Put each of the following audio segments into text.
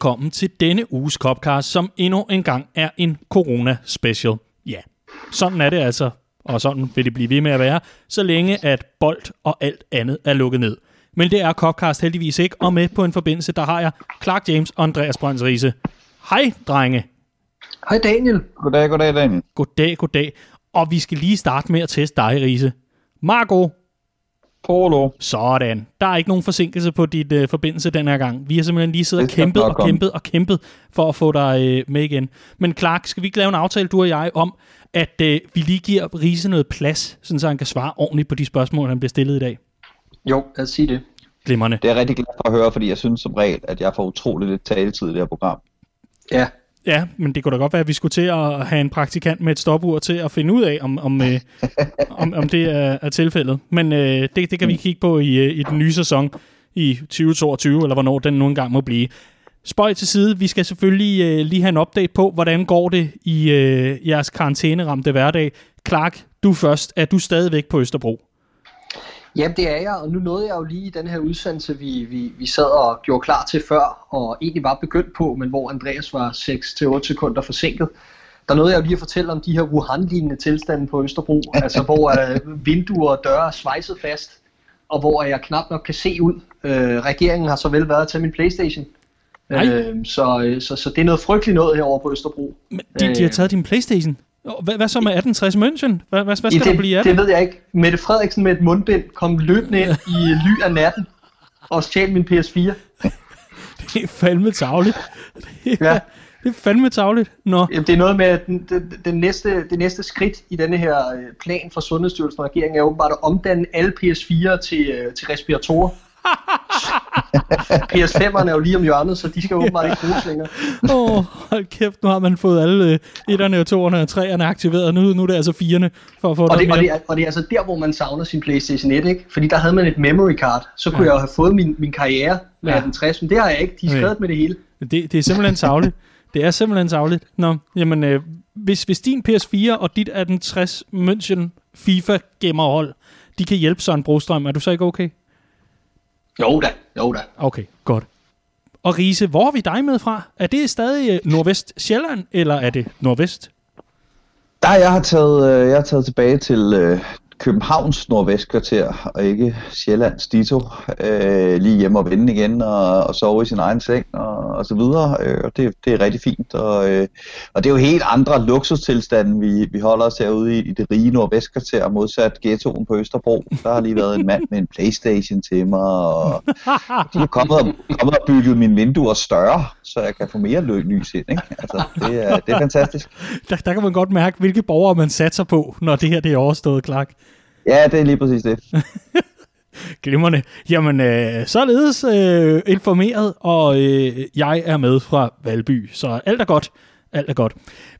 Velkommen til denne uges Copcast, som endnu en gang er en corona-special. Ja, sådan er det altså, og sådan vil det blive ved med at være, så længe at bold og alt andet er lukket ned. Men det er Copcast heldigvis ikke, og med på en forbindelse, der har jeg Clark James og Andreas Brønds Riese. Hej, drenge. Hej Daniel. Goddag, goddag Daniel. Goddag, goddag. Og vi skal lige starte med at teste dig, Riese. Marco, Polo. Sådan. Der er ikke nogen forsinkelse på dit øh, forbindelse den her gang. Vi har simpelthen lige siddet og kæmpet og kæmpet og kæmpet for at få dig øh, med igen. Men Clark, skal vi ikke lave en aftale, du og jeg, om, at øh, vi lige giver Riese noget plads, sådan så han kan svare ordentligt på de spørgsmål, han bliver stillet i dag? Jo, lad os sige det. Glimrende. Det er jeg rigtig glad for at høre, fordi jeg synes som regel, at jeg får utrolig lidt taletid i det her program. Ja, Ja, men det kunne da godt være, at vi skulle til at have en praktikant med et stopur til at finde ud af, om, om, øh, om, om det er, er tilfældet. Men øh, det, det kan vi kigge på i, øh, i den nye sæson i 2022, eller hvornår den nu engang må blive. Spøj til side, vi skal selvfølgelig øh, lige have en update på, hvordan går det i øh, jeres karantæneramte hverdag. Clark, du først. Er du stadigvæk på Østerbro? Jamen det er jeg, og nu nåede jeg jo lige i den her udsendelse, vi, vi, vi sad og gjorde klar til før, og egentlig var begyndt på, men hvor Andreas var 6-8 sekunder forsinket. Der nåede jeg jo lige at fortælle om de her Wuhan-lignende tilstande på Østerbro, altså hvor øh, vinduer og døre er svejset fast, og hvor jeg knap nok kan se ud. Øh, regeringen har så vel været til min Playstation. Nej. Øh, så, øh, så, så det er noget frygteligt noget herovre på Østerbro. Men de, de har Øh. taget taget din Playstation. Hvad, hvad så med 1860 München? Hvad, hvad, hvad skal I der det, blive af det? det ved jeg ikke. Mette Frederiksen med et mundbind kom løbende ind i ly af natten og stjal min PS4. Det er fandme tavligt. Det er, Ja. det er fandme tavligt. Nå, Jamen, det er noget med, at den, den, den næste, det næste skridt i denne her øh, plan fra Sundhedsstyrelsen og regeringen er åbenbart at omdanne alle PS4 til, øh, til respiratorer. PS5'erne er jo lige om hjørnet, så de skal åbenbart ikke bruges længere. Åh, oh, hold kæft, nu har man fået alle øh, etterne og toerne og treerne aktiveret. Nu, nu er det altså firerne for at få Og det, og, det er, og det er altså der, hvor man savner sin Playstation 1, ikke? Fordi der havde man et memory card. Så kunne ja. jeg jo have fået min, min karriere med Ja. den 60, men det har jeg ikke. De er Okay. skrevet med det hele. Det, det er simpelthen savligt. Det er simpelthen savligt. Nå, jamen, øh, hvis, hvis din PS4 og dit 1860 München FIFA gemmerhold, de kan hjælpe Søren Brostrøm, er du så ikke okay? Jo da, jo da. Okay, godt. Og Riese, hvor har vi dig med fra? Er det stadig øh, Nordvest Sjælland, eller er det Nordvest? Der jeg har taget, øh, jeg har taget tilbage til øh, Københavns nordvestkvarter, og ikke Sjællands Dito. Øh, lige hjemme og vende igen, og, og sove i sin egen seng, og, og så videre. Øh, og det, det er rigtig fint. Og, øh, og det er jo helt andre luksustilstanden, vi, vi holder os herude i, i det rige nordvestkvarter, modsat ghettoen på Østerbro. Der har lige været en mand med en Playstation til mig, og de er kommet og, kommet og bygget mine vinduer større, så jeg kan få mere lys ind. Ikke? Altså, det, er, det er fantastisk. Der, der kan man godt mærke, hvilke borgere man satser på, når det her det er overstået, Clark. Ja, det er lige præcis det. Glimrende. Jamen, øh, således øh, informeret, og øh, jeg er med fra Valby, så alt er godt. Alt er godt.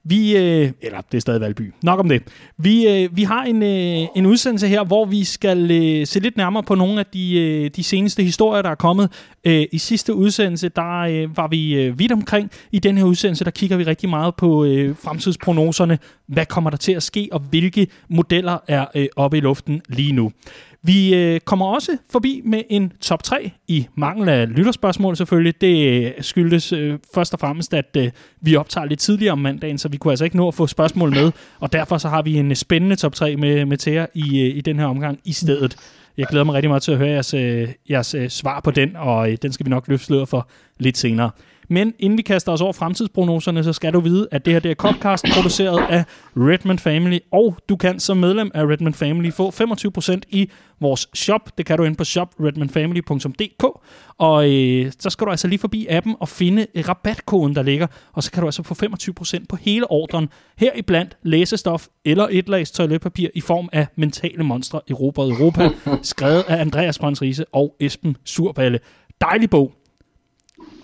Vi, øh, eller det er stadig Valby. Nok om det. Vi, øh, vi har en, øh, en udsendelse her, hvor vi skal øh, se lidt nærmere på nogle af de, øh, de seneste historier, der er kommet. Øh, I sidste udsendelse, der øh, var vi øh, vidt omkring. I den her udsendelse, der kigger vi rigtig meget på øh, fremtidsprognoserne. Hvad kommer der til at ske, og hvilke modeller er øh, oppe i luften lige nu. Vi øh, kommer også forbi med en top 3 i mangel af lytterspørgsmål selvfølgelig. Det øh, skyldes øh, først og fremmest, at øh, vi optager lidt tidligere om mandagen, så vi kunne altså ikke nå at få spørgsmål med. Og derfor så har vi en øh, spændende top 3 med, med Thea i, øh, i den her omgang i stedet. Jeg glæder mig rigtig meget til at høre jeres, øh, jeres øh, svar på den, og øh, den skal vi nok løfte sløret for lidt senere. Men inden vi kaster os over fremtidsprognoserne, så skal du vide, at det her det er Copcast produceret af Redman Family, og du kan som medlem af Redman Family få 25% i vores shop. Det kan du ind på shopredmanfamily.dk, og øh, så skal du altså lige forbi appen og finde rabatkoden, der ligger, og så kan du altså få 25% på hele ordren, heriblandt læsestof eller et lags toiletpapir i form af mentale monstre i Europa Europa, skrevet af Andreas Brøns Riese og Esben Surballe. Dejlig bog.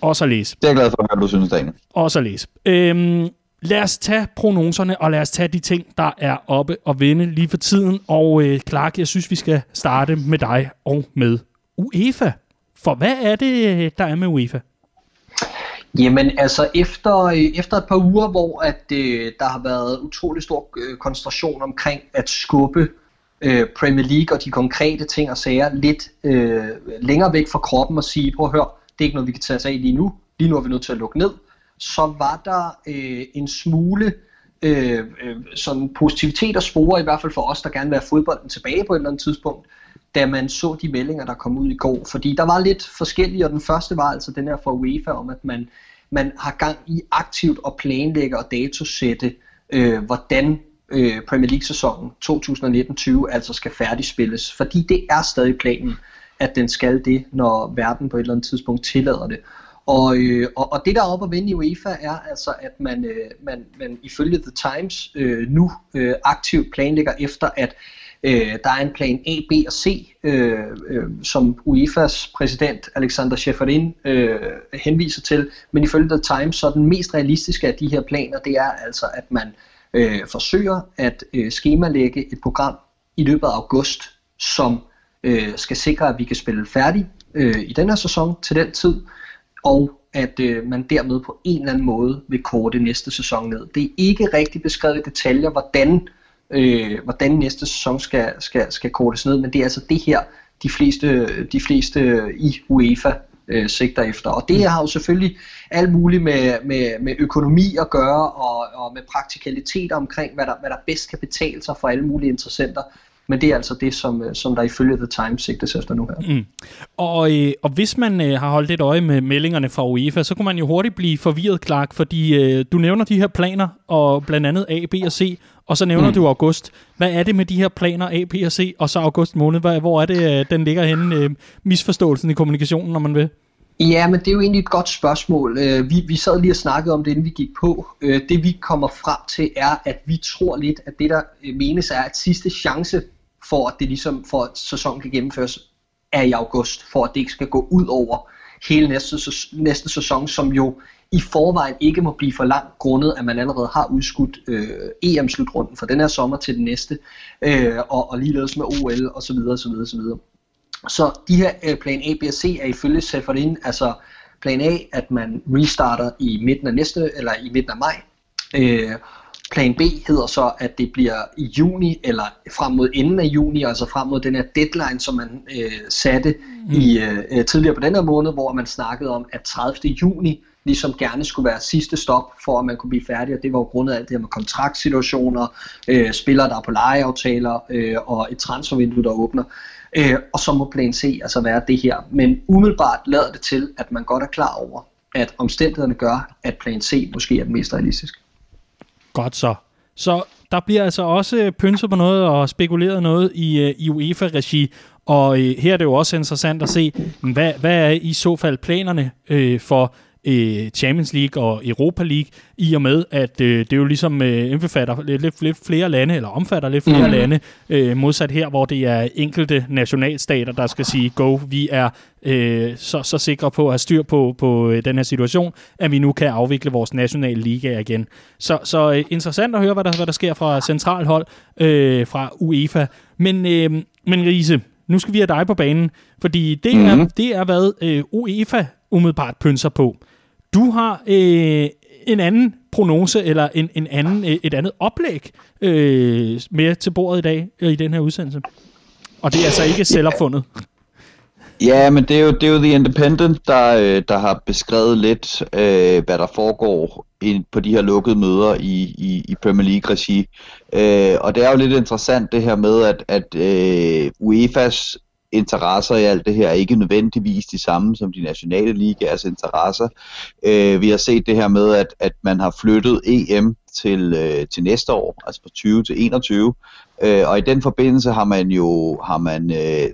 Også at læse. Det er jeg glad for at høre, du synes, Daniel. Også at læse. Øhm, lad os tage prognoserne, og lad os tage de ting, der er oppe og vende lige for tiden. Og øh, Clark, jeg synes, vi skal starte med dig og med UEFA. For hvad er det, der er med UEFA? Jamen altså efter, øh, efter et par uger, hvor at, øh, der har været utrolig stor øh, koncentration omkring at skubbe øh, Premier League og de konkrete ting og sager lidt øh, længere væk fra kroppen og sige, prøv at høre, det er ikke noget, vi kan tage os af lige nu. lige nu er vi nødt til at lukke ned, så var der øh, en smule øh, øh, sådan positivitet og spore, i hvert fald for os, der gerne vil have fodbolden tilbage på et eller andet tidspunkt, da man så de meldinger, der kom ud i går. Fordi der var lidt forskellige, og den første var altså den her fra UEFA om, at man, man har gang i aktivt at planlægge og datosætte, øh, hvordan øh, Premier League-sæsonen 2019-20 altså skal færdigspilles. Fordi det er stadig planen, at den skal det, når verden på et eller andet tidspunkt tillader det. Og, øh, og, og det der er oppe at vende i UEFA er altså, at man, øh, man, man ifølge The Times øh, nu øh, aktivt planlægger efter, at øh, der er en plan A, B og C, øh, øh, som UEFA's præsident Alexander Schäferin øh, henviser til. Men ifølge The Times, så er den mest realistiske af de her planer, det er altså, at man øh, forsøger at øh, skemalægge et program i løbet af august, som øh, skal sikre, at vi kan spille færdig øh, i den her sæson til den tid, og at øh, man dermed på en eller anden måde vil korte næste sæson ned. Det er ikke rigtig beskrevet i detaljer, hvordan, øh, hvordan næste sæson skal, skal, skal kortes ned, men det er altså det her, de fleste, de fleste i UEFA øh, sigter efter. Og det har jo selvfølgelig alt muligt med, med, med økonomi at gøre, og, og med praktikaliteter omkring, hvad der, hvad der bedst kan betale sig for alle mulige interessenter. Men det er altså det, som, øh, som der ifølge The Times sigtes efter nu her. Mm. Og, øh, og hvis man øh, har holdt et øje med meldingerne fra UEFA, så kunne man jo hurtigt blive forvirret, Clark, fordi øh, du nævner de her planer, og blandt andet A, B og C, og så nævner mm. du august. Hvad er det med de her planer A, B og C, og så august måned? Hvad, hvor er det, øh, den ligger henne, øh, misforståelsen i kommunikationen, når man vil? Ja, men det er jo egentlig et godt spørgsmål. Øh, vi, vi sad lige og snakkede om det, inden vi gik på. Øh, det vi kommer frem til er, at vi tror lidt, at det der menes er, at sidste chance for at det ligesom, for at sæsonen kan gennemføres, er i august, for at det ikke skal gå ud over hele næste, næste sæson, som jo i forvejen ikke må blive for langt, grundet at man allerede har udskudt øh, EM-slutrunden fra den her sommer til den næste, øh, og, og ligeledes med OL og så videre, så videre, så videre. Så de her øh, plan A, B og C er ifølge Seferin, altså plan A, at man restarter i midten af næste, eller i midten af maj, øh, Plan B hedder så, at det bliver i juni, eller frem mod enden af juni, altså frem mod den her deadline, som man øh, satte mm. i øh, tidligere på den her måned, hvor man snakkede om, at 30. juni ligesom gerne skulle være sidste stop, for at man kunne blive færdig, og det var jo grundet af alt det her med kontraktsituationer, øh, spillere, der er på lejeaftaler, øh, og et transfervindue, der åbner. Øh, og så må plan C altså være det her. Men umiddelbart lader det til, at man godt er klar over, at omstændighederne gør, at plan C måske er den mest realistiske. Godt så. Så der bliver altså også øh, pynset på noget og spekuleret noget i, øh, i UEFA-regi, og øh, her er det jo også interessant at se, hvad, hvad er i så fald planerne øh, for øh, Champions League og Europa League, i og med, at øh, det jo ligesom øh, indbefatter lidt, lidt, lidt flere lande, eller omfatter lidt flere mm. lande, øh, modsat her, hvor det er enkelte nationalstater, der skal sige, go, vi er øh, så, så sikre på at have styr på, på øh, den her situation, at vi nu kan afvikle vores nationale liga igen. Så, så øh, interessant at høre, hvad der, hvad der sker fra centralhold, øh, fra UEFA. Men, øh, men Riese, nu skal vi have dig på banen, fordi det, mm. er, mhm. det er, hvad øh, UEFA umiddelbart pynser på. Du har øh, en anden prognose, eller en, en anden, øh, et andet oplæg øh, med til bordet i dag, øh, i den her udsendelse. Og det er altså ikke selvopfundet. Ja, men det er jo, det er jo The Independent, der, øh, der har beskrevet lidt, øh, hvad der foregår ind på de her lukkede møder i, i, i Premier League-regi. Øh, og det er jo lidt interessant det her med, at, at øh, UEFA's interesser i alt det her er ikke nødvendigvis de samme som de nationale ligaers interesser. Øh, vi har set det her med, at, at man har flyttet EM til, øh, til næste år, altså fra 20 til 21, øh, og i den forbindelse har man jo har man øh,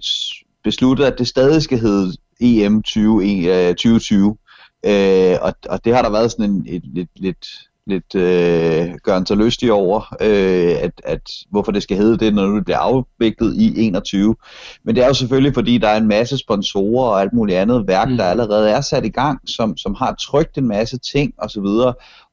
besluttet, at det stadig skal hedde EM 20, øh, 2020, øh, og, og det har der været sådan en et, lidt, lidt lidt øh, gør sig lystig over, øh, at, at hvorfor det skal hedde det, når det bliver afviklet i 21. Men det er jo selvfølgelig, fordi der er en masse sponsorer og alt muligt andet værk, mm. der allerede er sat i gang, som, som har trykt en masse ting osv.,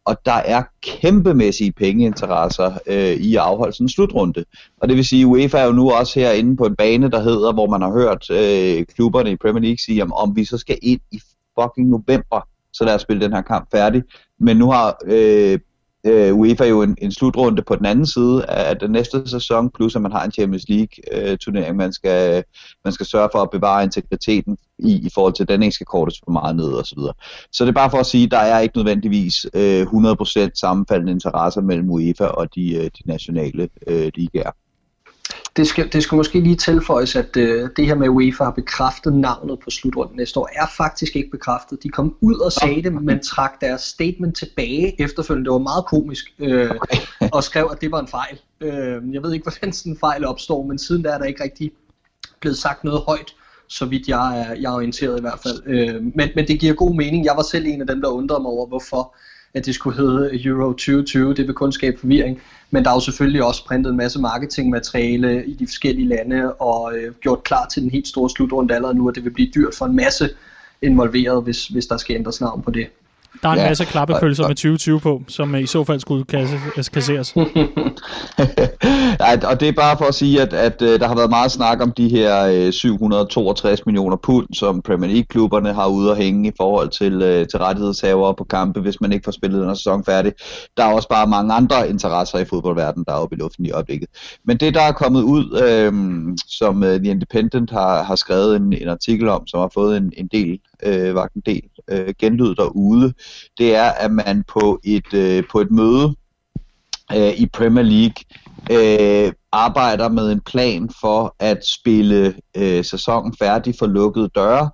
og der er kæmpemæssige pengeinteresser øh, i at afholde sådan en slutrunde. Og det vil sige, at UEFA er jo nu også herinde på en bane, der hedder, hvor man har hørt øh, klubberne i Premier League sige, om, om vi så skal ind i fucking november så lad os spille den her kamp færdig. Men nu har øh, øh, UEFA jo en, en slutrunde på den anden side af den næste sæson, plus at man har en Champions League øh, turnering, man skal, man skal sørge for at bevare integriteten i, i forhold til, at den ikke skal kortes for meget ned og så videre. Så det er bare for at sige, at der er ikke nødvendigvis øh, 100% sammenfaldende interesser mellem UEFA og de, øh, de nationale øh, ligaer det skal, det skal måske lige tilføjes, at øh, det her med UEFA har bekræftet navnet på slutrunden næste år, er faktisk ikke bekræftet. De kom ud og sagde det, men trak deres statement tilbage efterfølgende. Det var meget komisk, øh, okay. og skrev, at det var en fejl. Øh, jeg ved ikke, hvordan sådan en fejl opstår, men siden der er der ikke rigtig blevet sagt noget højt, så vidt jeg er, jeg er orienteret i hvert fald. Øh, men, men det giver god mening. Jeg var selv en af dem, der undrede mig over, hvorfor at det skulle hedde Euro 2020. Det vil kun skabe forvirring. Men der er jo selvfølgelig også printet en masse marketingmateriale i de forskellige lande og øh, gjort klar til den helt store slutrunde allerede nu, og det vil blive dyrt for en masse involveret, hvis, hvis der skal ændres navn på det. Der er en ja. masse klappepølser med 2020 på, som i så fald skulle kasseres. ja, og det er bare for at sige, at, at øh, der har været meget snak om de her 762 øh, millioner pund, som Premier League-klubberne har ude at hænge i forhold til, øh, til rettighedshavere på kampe, hvis man ikke får spillet en sæson færdig. Der er også bare mange andre interesser i fodboldverdenen, der er oppe i luften i øjeblikket. Men det, der er kommet ud, øh, som The Independent har, har skrevet en, en artikel om, som har fået en, en del, øh, var en del øh, genlyd derude, det er, at man på et, øh, på et møde øh, i Premier League øh, arbejder med en plan for at spille øh, sæsonen færdig for lukkede døre,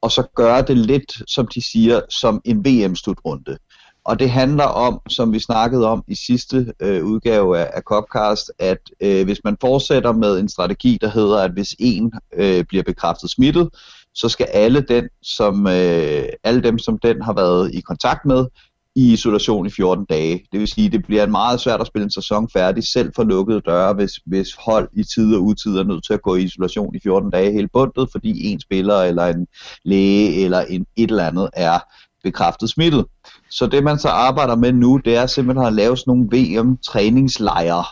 og så gøre det lidt, som de siger, som en VM-slutrunde. Og det handler om, som vi snakkede om i sidste øh, udgave af, af Copcast, at øh, hvis man fortsætter med en strategi, der hedder, at hvis en øh, bliver bekræftet smittet, så skal alle, den, som, øh, alle dem, som den har været i kontakt med, i isolation i 14 dage. Det vil sige, det bliver meget svært at spille en sæson færdig, selv for lukkede døre, hvis, hvis hold i tid og utid er nødt til at gå i isolation i 14 dage helt bundet, fordi en spiller eller en læge eller en et eller andet er bekræftet smittet. Så det man så arbejder med nu, det er simpelthen at lave sådan nogle VM-træningslejre,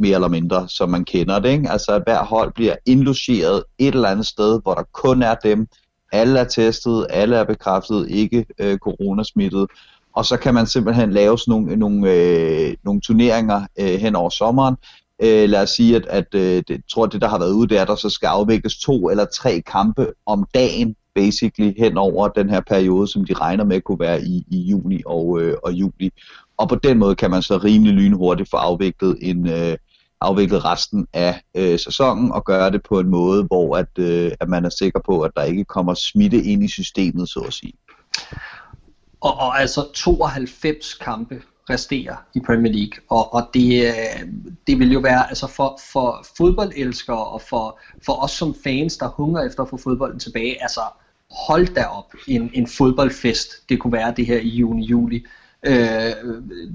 mere eller mindre, som man kender det. Ikke? Altså at hver hold bliver indlogeret et eller andet sted, hvor der kun er dem. Alle er testet, alle er bekræftet, ikke øh, coronasmittet. Og så kan man simpelthen lave sådan nogle, nogle, øh, nogle turneringer øh, hen over sommeren. Øh, lad os sige, at, at øh, det, tror, at det der har været ude, det er, at der så skal afvikles to eller tre kampe om dagen, basically, hen over den her periode, som de regner med kunne være i, i juni og, øh, og juli. Og på den måde kan man så rimelig lynhurtigt få afviklet en, øh, afviklet resten af øh, sæsonen og gøre det på en måde, hvor at, øh, at man er sikker på, at der ikke kommer smitte ind i systemet, så at sige. Og, og altså 92 kampe resterer i Premier League, og, og det, øh, det vil jo være altså for, for fodboldelskere og for, for os som fans, der hungrer efter at få fodbolden tilbage, altså hold da op en, en fodboldfest, det kunne være det her i juni-juli øh,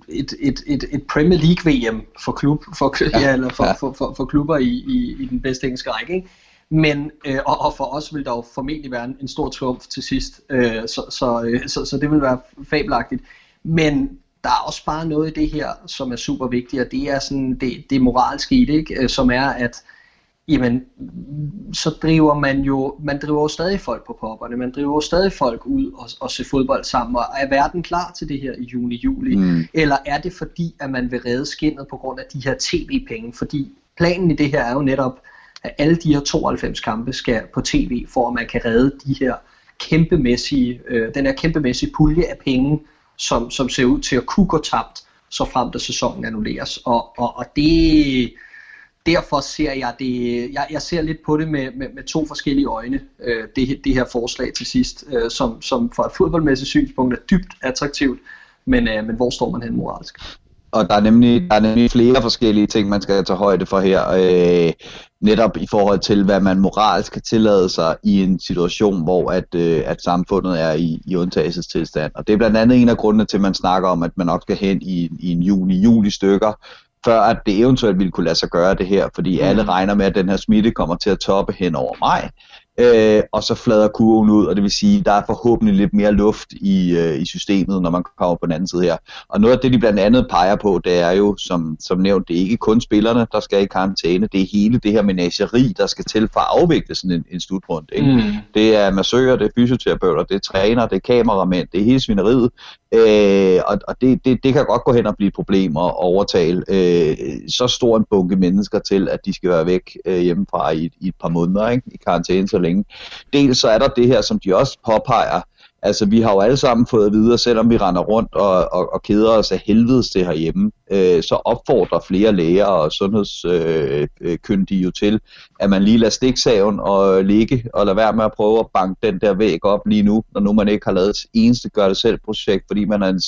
et, et, et, et Premier League VM for klub for, ja. Ja, eller for, for, for, for klubber i, i, i den bedste engelske række. Ikke? Men øh, og, og for os vil der jo formentlig være en, en stor triumf til sidst, øh, så, så, øh, så, så det vil være fabelagtigt. Men der er også bare noget i det her, som er super vigtigt, og det er sådan det, det moralske i det, ikke? Øh, som er, at jamen, så driver man jo, man driver jo stadig folk på popperne, man driver jo stadig folk ud og, og se fodbold sammen, og er verden klar til det her i juni-juli, mm. eller er det fordi, at man vil redde skinnet på grund af de her tv-penge, fordi planen i det her er jo netop, at alle de her 92 kampe skal på tv, for at man kan redde de her kæmpemæssige, øh, den her kæmpemæssige pulje af penge, som, som ser ud til at kunne gå tabt, så frem til sæsonen annulleres, og, og, og det derfor ser jeg det, jeg, jeg ser lidt på det med, med, med to forskellige øjne, øh, det, det her forslag til sidst, øh, som, som fra et fodboldmæssigt synspunkt er dybt attraktivt, men, øh, men hvor står man hen moralsk? Og der er, nemlig, der er nemlig flere forskellige ting, man skal tage højde for her, øh, netop i forhold til, hvad man moralsk kan tillade sig i en situation, hvor at, øh, at samfundet er i, i undtagelsestilstand. Og det er blandt andet en af grundene til, at man snakker om, at man nok skal hen i, i en juni-juli stykker, før at det eventuelt ville kunne lade sig gøre det her, fordi mm. alle regner med, at den her smitte kommer til at toppe hen over maj. Øh, og så flader kurven ud, og det vil sige, der er forhåbentlig lidt mere luft i, øh, i systemet, når man kommer på den anden side her. Og noget af det, de blandt andet peger på, det er jo, som, som nævnt, det er ikke kun spillerne, der skal i karantæne, det er hele det her menageri, der skal til for at afvikle sådan en, en slutrunde. Ikke? Mm. Det er massører, det er fysioterapeuter, det er træner, det er kameramænd, det er hele svineriet, øh, og, og det, det, det kan godt gå hen og blive et problem at overtale øh, så stor en bunke mennesker til, at de skal være væk øh, hjemmefra i, i et par måneder ikke? i karantæne så længe. Dels så er der det her, som de også påpeger, Altså, vi har jo alle sammen fået at vide, selvom vi render rundt og, og, og keder os af helvedes det herhjemme, øh, så opfordrer flere læger og sundhedskyndige øh, jo til, at man lige lader stiksaven og ligge og lader være med at prøve at banke den der væg op lige nu, når nu man ikke har lavet et eneste gør det selv projekt, fordi man er en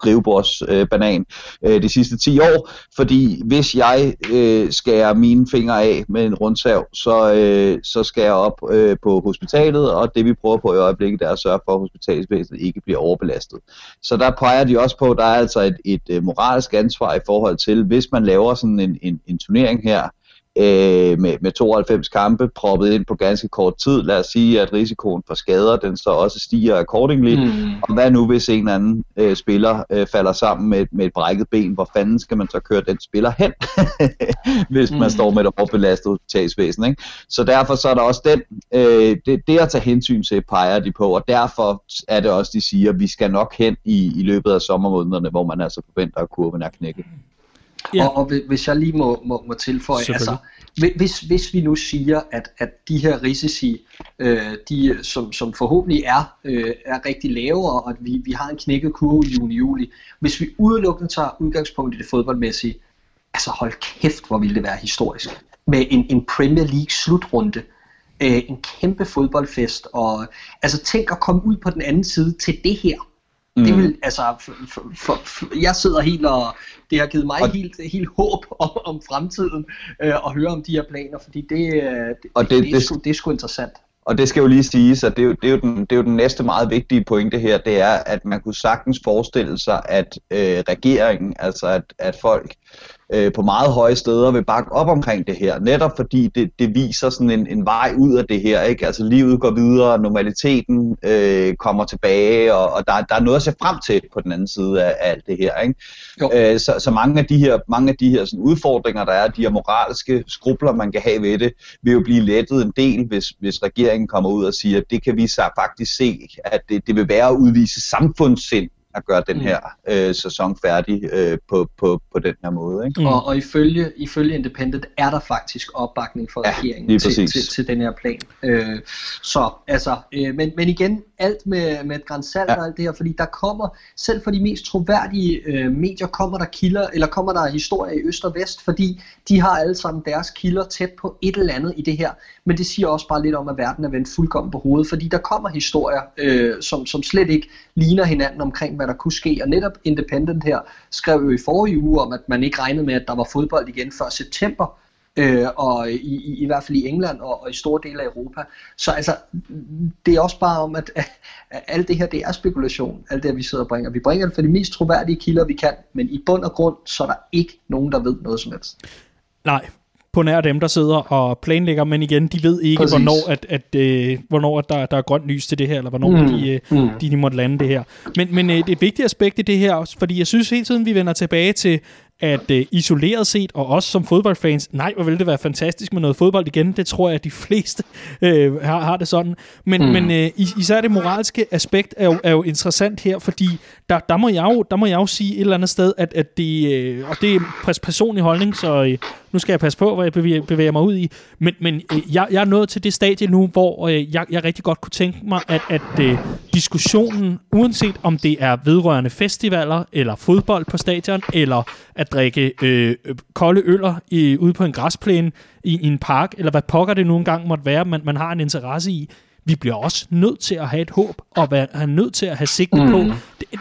skrivebordsbanan øh, øh, de sidste 10 år, fordi hvis jeg øh, skærer mine fingre af med en rundsav, så, øh, så skal jeg op øh, på hospitalet, og det vi prøver på i øjeblikket er at sørge for, at hospitalsvæsenet ikke bliver overbelastet. Så der peger de også på, at der er altså et, et øh, moralsk ansvar i forhold til, hvis man laver sådan en, en, en turnering her, øh, med, med 92 kampe proppet ind på ganske kort tid. Lad os sige, at risikoen for skader, den så også stiger accordingly. Mm. Og hvad nu, hvis en eller anden øh, spiller øh, falder sammen med, med et brækket ben? Hvor fanden skal man så køre den spiller hen, hvis mm. man står med et overbelastet hospitalsvæsen? Ikke? Så derfor så er der også den, øh, det, det at tage hensyn til, peger de på, og derfor er det også, de siger, at vi skal nok hen i, i løbet af sommermånederne, hvor man altså forventer, at kurven er knækket. Ja. Og, og hvis jeg lige må, må, må tilføje, altså, hvis, hvis vi nu siger, at, at de her risici, øh, de, som, som forhåbentlig er, øh, er rigtig lave, og at vi, vi har en knækket kurve i juni-juli, hvis vi udelukkende tager udgangspunkt i det fodboldmæssige, altså hold kæft, hvor ville det være historisk. Med en, en Premier League slutrunde, øh, en kæmpe fodboldfest, og altså tænk at komme ud på den anden side til det her. Mm. Det vil, altså, for, for, for, jeg sidder helt og, det har givet mig og, helt, helt håb om, om fremtiden, øh, at høre om de her planer, fordi det, øh, det, og det, det, det, er, sgu, det er sgu interessant. Og det skal jo lige siges, at det er jo, det er jo, den, det er jo den næste meget vigtige pointe her, det er, at man kunne sagtens forestille sig, at øh, regeringen, altså at, at folk øh, på meget høje steder vil bakke op omkring det her, netop fordi det, det viser sådan en, en vej ud af det her, ikke? Altså livet går videre, normaliteten øh, kommer tilbage, og, og der, der er noget at se frem til på den anden side af, af alt det her, ikke? Øh, så, så mange af de her, mange af de her sådan, udfordringer, der er, de her moralske skrubler, man kan have ved det, vil jo blive lettet en del, hvis, hvis regeringen kommer ud og siger, at det kan vi så faktisk se, at det, det vil være at udvise samfundssind at gøre den mm. her øh, sæson færdig øh, på, på, på den her måde. Ikke? Mm. Og, og ifølge, ifølge Independent er der faktisk opbakning fra ja, regeringen til, til, til den her plan. Øh, så altså, øh, men, men igen, alt med, med et grænsalt ja. og alt det her, fordi der kommer, selv for de mest troværdige øh, medier, kommer der kilder, eller kommer der historier i øst og vest, fordi de har alle sammen deres kilder tæt på et eller andet i det her. Men det siger også bare lidt om, at verden er vendt fuldkommen på hovedet, fordi der kommer historier, øh, som, som slet ikke ligner hinanden omkring, hvad der kunne ske. Og netop Independent her skrev jo i forrige uge om, at man ikke regnede med, at der var fodbold igen før september øh, og i, i, i hvert fald i England og, og i store dele af Europa. Så altså, det er også bare om, at, at, at alt det her, det er spekulation, alt det her, vi sidder og bringer. Vi bringer det for de mest troværdige kilder, vi kan, men i bund og grund, så er der ikke nogen, der ved noget som helst. Nej, på nær dem, der sidder og planlægger, men igen, de ved ikke, Præcis. hvornår, at, at, øh, hvornår at der, der er grønt lys til det her, eller hvornår mm. de, øh, mm. de, de måtte lande det her. Men, men øh, det er et vigtigt aspekt i det her, fordi jeg synes hele tiden, vi vender tilbage til, at øh, isoleret set, og også som fodboldfans, nej, hvor ville det være fantastisk med noget fodbold igen. Det tror jeg, at de fleste øh, har, har det sådan. Men, mm. men øh, især det moralske aspekt er jo, er jo interessant her, fordi der, der, må jeg jo, der må jeg jo sige et eller andet sted, at, at det, øh, og det er personlig holdning, så øh, nu skal jeg passe på, hvad jeg bevæger, bevæger mig ud i. Men, men øh, jeg, jeg er nået til det stadie nu, hvor øh, jeg, jeg rigtig godt kunne tænke mig, at, at øh, diskussionen, uanset om det er vedrørende festivaler, eller fodbold på stadion, eller at drikke øh, kolde øller i, ude på en græsplæne i, i en park, eller hvad pokker det nu engang måtte være, man, man har en interesse i, vi bliver også nødt til at have et håb, og være nødt til at have sigtet mm. på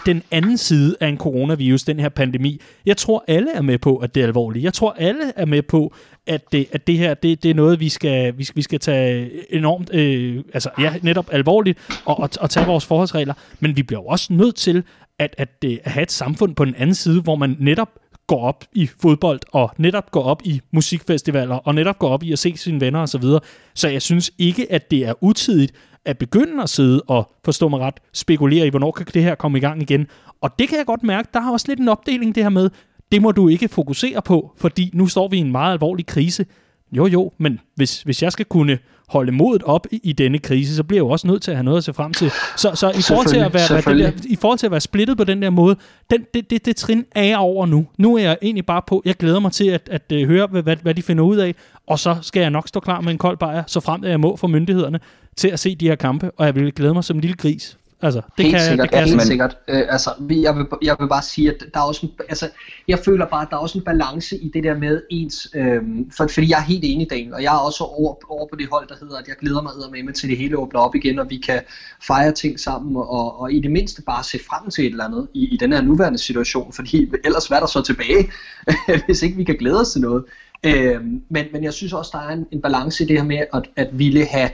den anden side af en coronavirus, den her pandemi. Jeg tror, alle er med på, at det er alvorligt. Jeg tror, alle er med på, at det, at det her, det, det er noget, vi skal, vi, skal, vi skal tage enormt, øh, altså ja, netop alvorligt, og, og, og tage vores forholdsregler. Men vi bliver også nødt til at, at, at have et samfund på den anden side, hvor man netop går op i fodbold, og netop går op i musikfestivaler, og netop går op i at se sine venner osv. Så, videre. så jeg synes ikke, at det er utidigt at begynde at sidde og, forstå mig ret, spekulere i, hvornår kan det her komme i gang igen. Og det kan jeg godt mærke, der har også lidt en opdeling det her med, det må du ikke fokusere på, fordi nu står vi i en meget alvorlig krise. Jo, jo, men hvis, hvis jeg skal kunne holde modet op i, i denne krise, så bliver jeg jo også nødt til at have noget at se frem til. Så, så i, forhold til at være, være der, i forhold til at være splittet på den der måde, den, det, det, det trin er jeg over nu. Nu er jeg egentlig bare på, jeg glæder mig til at, at, at øh, høre, hvad, hvad, hvad de finder ud af, og så skal jeg nok stå klar med en kold bajer, så frem at jeg må for myndighederne til at se de her kampe, og jeg vil glæde mig som en lille gris Altså, det helt kan, sikkert, det kan helt man... sikkert. Øh, altså, jeg vil, jeg vil bare sige, at der er også en, altså, jeg føler bare, at der er også en balance i det der med ens, øh, for, fordi jeg er helt enig, Daniel, og jeg er også over, over på det hold, der hedder, at jeg glæder mig med med til det hele åbner op igen, og vi kan fejre ting sammen, og, og i det mindste bare se frem til et eller andet i, i den her nuværende situation, fordi ellers hvad er der så tilbage, hvis ikke vi kan glæde os til noget. Øh, men, men jeg synes også, der er en, en balance i det her med, at, at ville have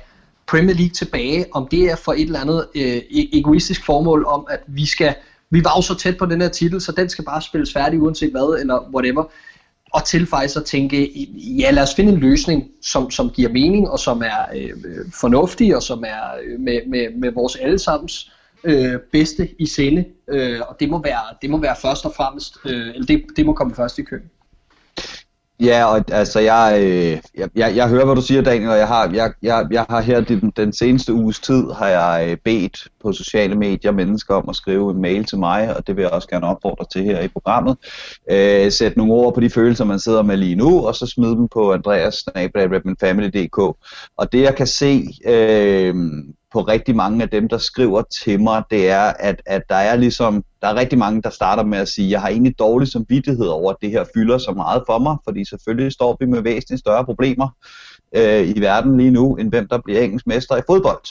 Premier League tilbage, om det er for et eller andet øh, e- egoistisk formål om, at vi skal, vi var jo så tæt på den her titel, så den skal bare spilles færdig uanset hvad, eller whatever. Og til faktisk at tænke, ja lad os finde en løsning, som, som giver mening, og som er øh, fornuftig, og som er øh, med, med, med vores allesammens øh, bedste i sinde. Øh, og det må, være, det må være først og fremmest, øh, eller det, det må komme først i køen. Ja, og altså jeg, øh, jeg, jeg, jeg hører, hvad du siger, Daniel, og jeg har, jeg, jeg, jeg har her den, den seneste uges tid, har jeg øh, bedt på sociale medier mennesker om at skrive en mail til mig, og det vil jeg også gerne opfordre til her i programmet. Øh, sæt nogle ord på de følelser, man sidder med lige nu, og så smid dem på andreas.redmanfamily.dk. Og det jeg kan se øh, på rigtig mange af dem, der skriver til mig, det er, at, at der er ligesom, der er rigtig mange, der starter med at sige, jeg har egentlig dårlig samvittighed over, at det her fylder så meget for mig, fordi selvfølgelig står vi med væsentligt større problemer øh, i verden lige nu, end hvem der bliver engelsk mester i fodbold.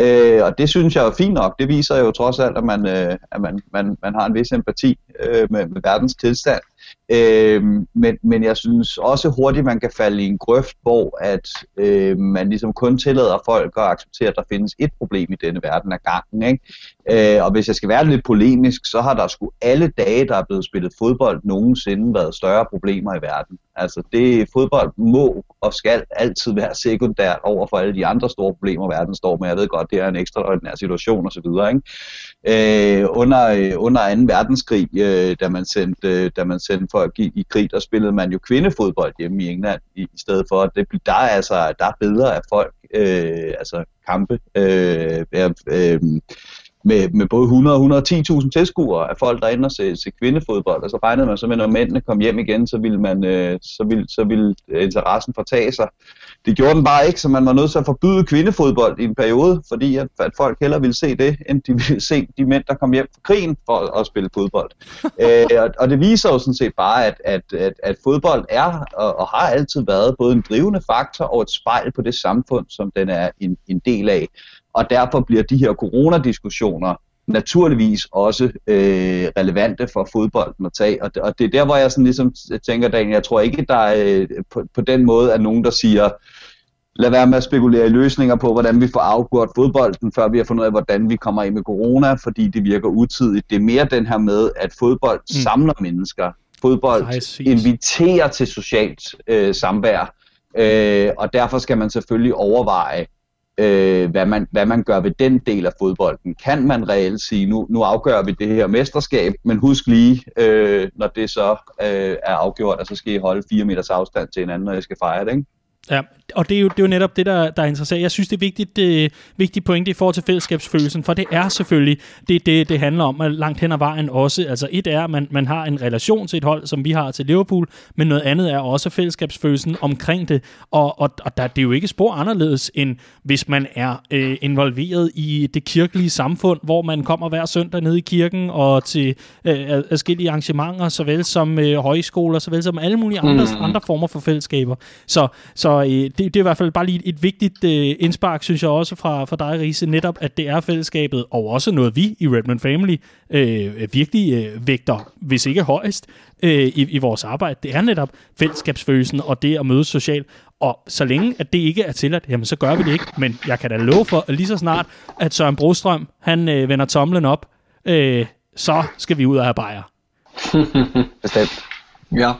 Øh, og det synes jeg er fint nok. Det viser jo trods alt, at man, øh, at man, man, man har en vis empati øh, med, med verdens tilstand. Øh, men, men jeg synes også hurtigt, man kan falde i en grøft, hvor at øh, man ligesom kun tillader folk at acceptere, at der findes et problem i denne verden af gangen. Ikke? Øh, og hvis jeg skal være lidt polemisk, så har der sgu alle dage, der er blevet spillet fodbold nogensinde, været større problemer i verden. Altså det fodbold må og skal altid være sekundært over for alle de andre store problemer, verden står med. Jeg ved godt, det er en ekstraordinær situation osv. Ikke? Øh, under, under 2. verdenskrig, øh, da, man sendte, øh, da man sendte folk i, i krig, der spillede man jo kvindefodbold hjemme i England, i, i stedet for, at det, der, er altså, der er bedre af folk, øh, altså kampe, øh, øh, med, med både 100 og 110.000 tilskuere af folk, der ender se, se kvindefodbold, og så regnede man så med, når mændene kom hjem igen, så ville, man, øh, så ville, så ville øh, interessen fortage sig. Det gjorde den bare ikke, så man var nødt til at forbyde kvindefodbold i en periode, fordi at, at folk hellere ville se det, end de ville se de mænd, der kom hjem fra krigen for at, at spille fodbold. øh, og, og det viser jo sådan set bare, at, at, at, at fodbold er og, og har altid været både en drivende faktor og et spejl på det samfund, som den er en, en del af og derfor bliver de her coronadiskussioner naturligvis også øh, relevante for fodbolden at tage. Og det, og det er der, hvor jeg sådan ligesom tænker, Daniel, jeg tror ikke, der er, øh, på, på den måde er nogen, der siger, lad være med at spekulere i løsninger på, hvordan vi får afgjort fodbolden, før vi har fundet ud af, hvordan vi kommer ind med corona, fordi det virker utidigt. Det er mere den her med, at fodbold mm. samler mennesker. Fodbold Præcis. inviterer til socialt øh, samvær, øh, og derfor skal man selvfølgelig overveje, øh, hvad, man, hvad man gør ved den del af fodbolden. Kan man reelt sige, nu, nu afgør vi det her mesterskab, men husk lige, øh, når det så øh, er afgjort, at så skal I holde fire meters afstand til hinanden, når I skal fejre det, ikke? Ja, og det er jo, det er jo netop det, der, der er interessant. Jeg synes, det er vigtigt, det, vigtigt pointe i forhold til fællesskabsfølelsen, for det er selvfølgelig det, det, det handler om langt hen ad vejen også. Altså et er, at man, man har en relation til et hold, som vi har til Liverpool, men noget andet er også fællesskabsfølelsen omkring det. Og, og, og der, det er jo ikke spor anderledes, end hvis man er øh, involveret i det kirkelige samfund, hvor man kommer hver søndag ned i kirken og til øh, forskellige arrangementer, såvel som øh, højskoler, såvel som alle mulige andre, mm. andre former for fællesskaber. Så, så øh, det, det er i hvert fald bare lige et vigtigt øh, indspark, synes jeg også fra, fra dig, Riese, netop at det er fællesskabet, og også noget vi i Redman Family øh, virkelig øh, vægter, hvis ikke højst, øh, i, i vores arbejde. Det er netop fællesskabsfølelsen og det at mødes socialt. Og så længe at det ikke er tilladt, jamen så gør vi det ikke. Men jeg kan da love for, at lige så snart, at Søren Brostrøm, han øh, vender tomlen op, øh, så skal vi ud og have bajer. Bestemt. Ja.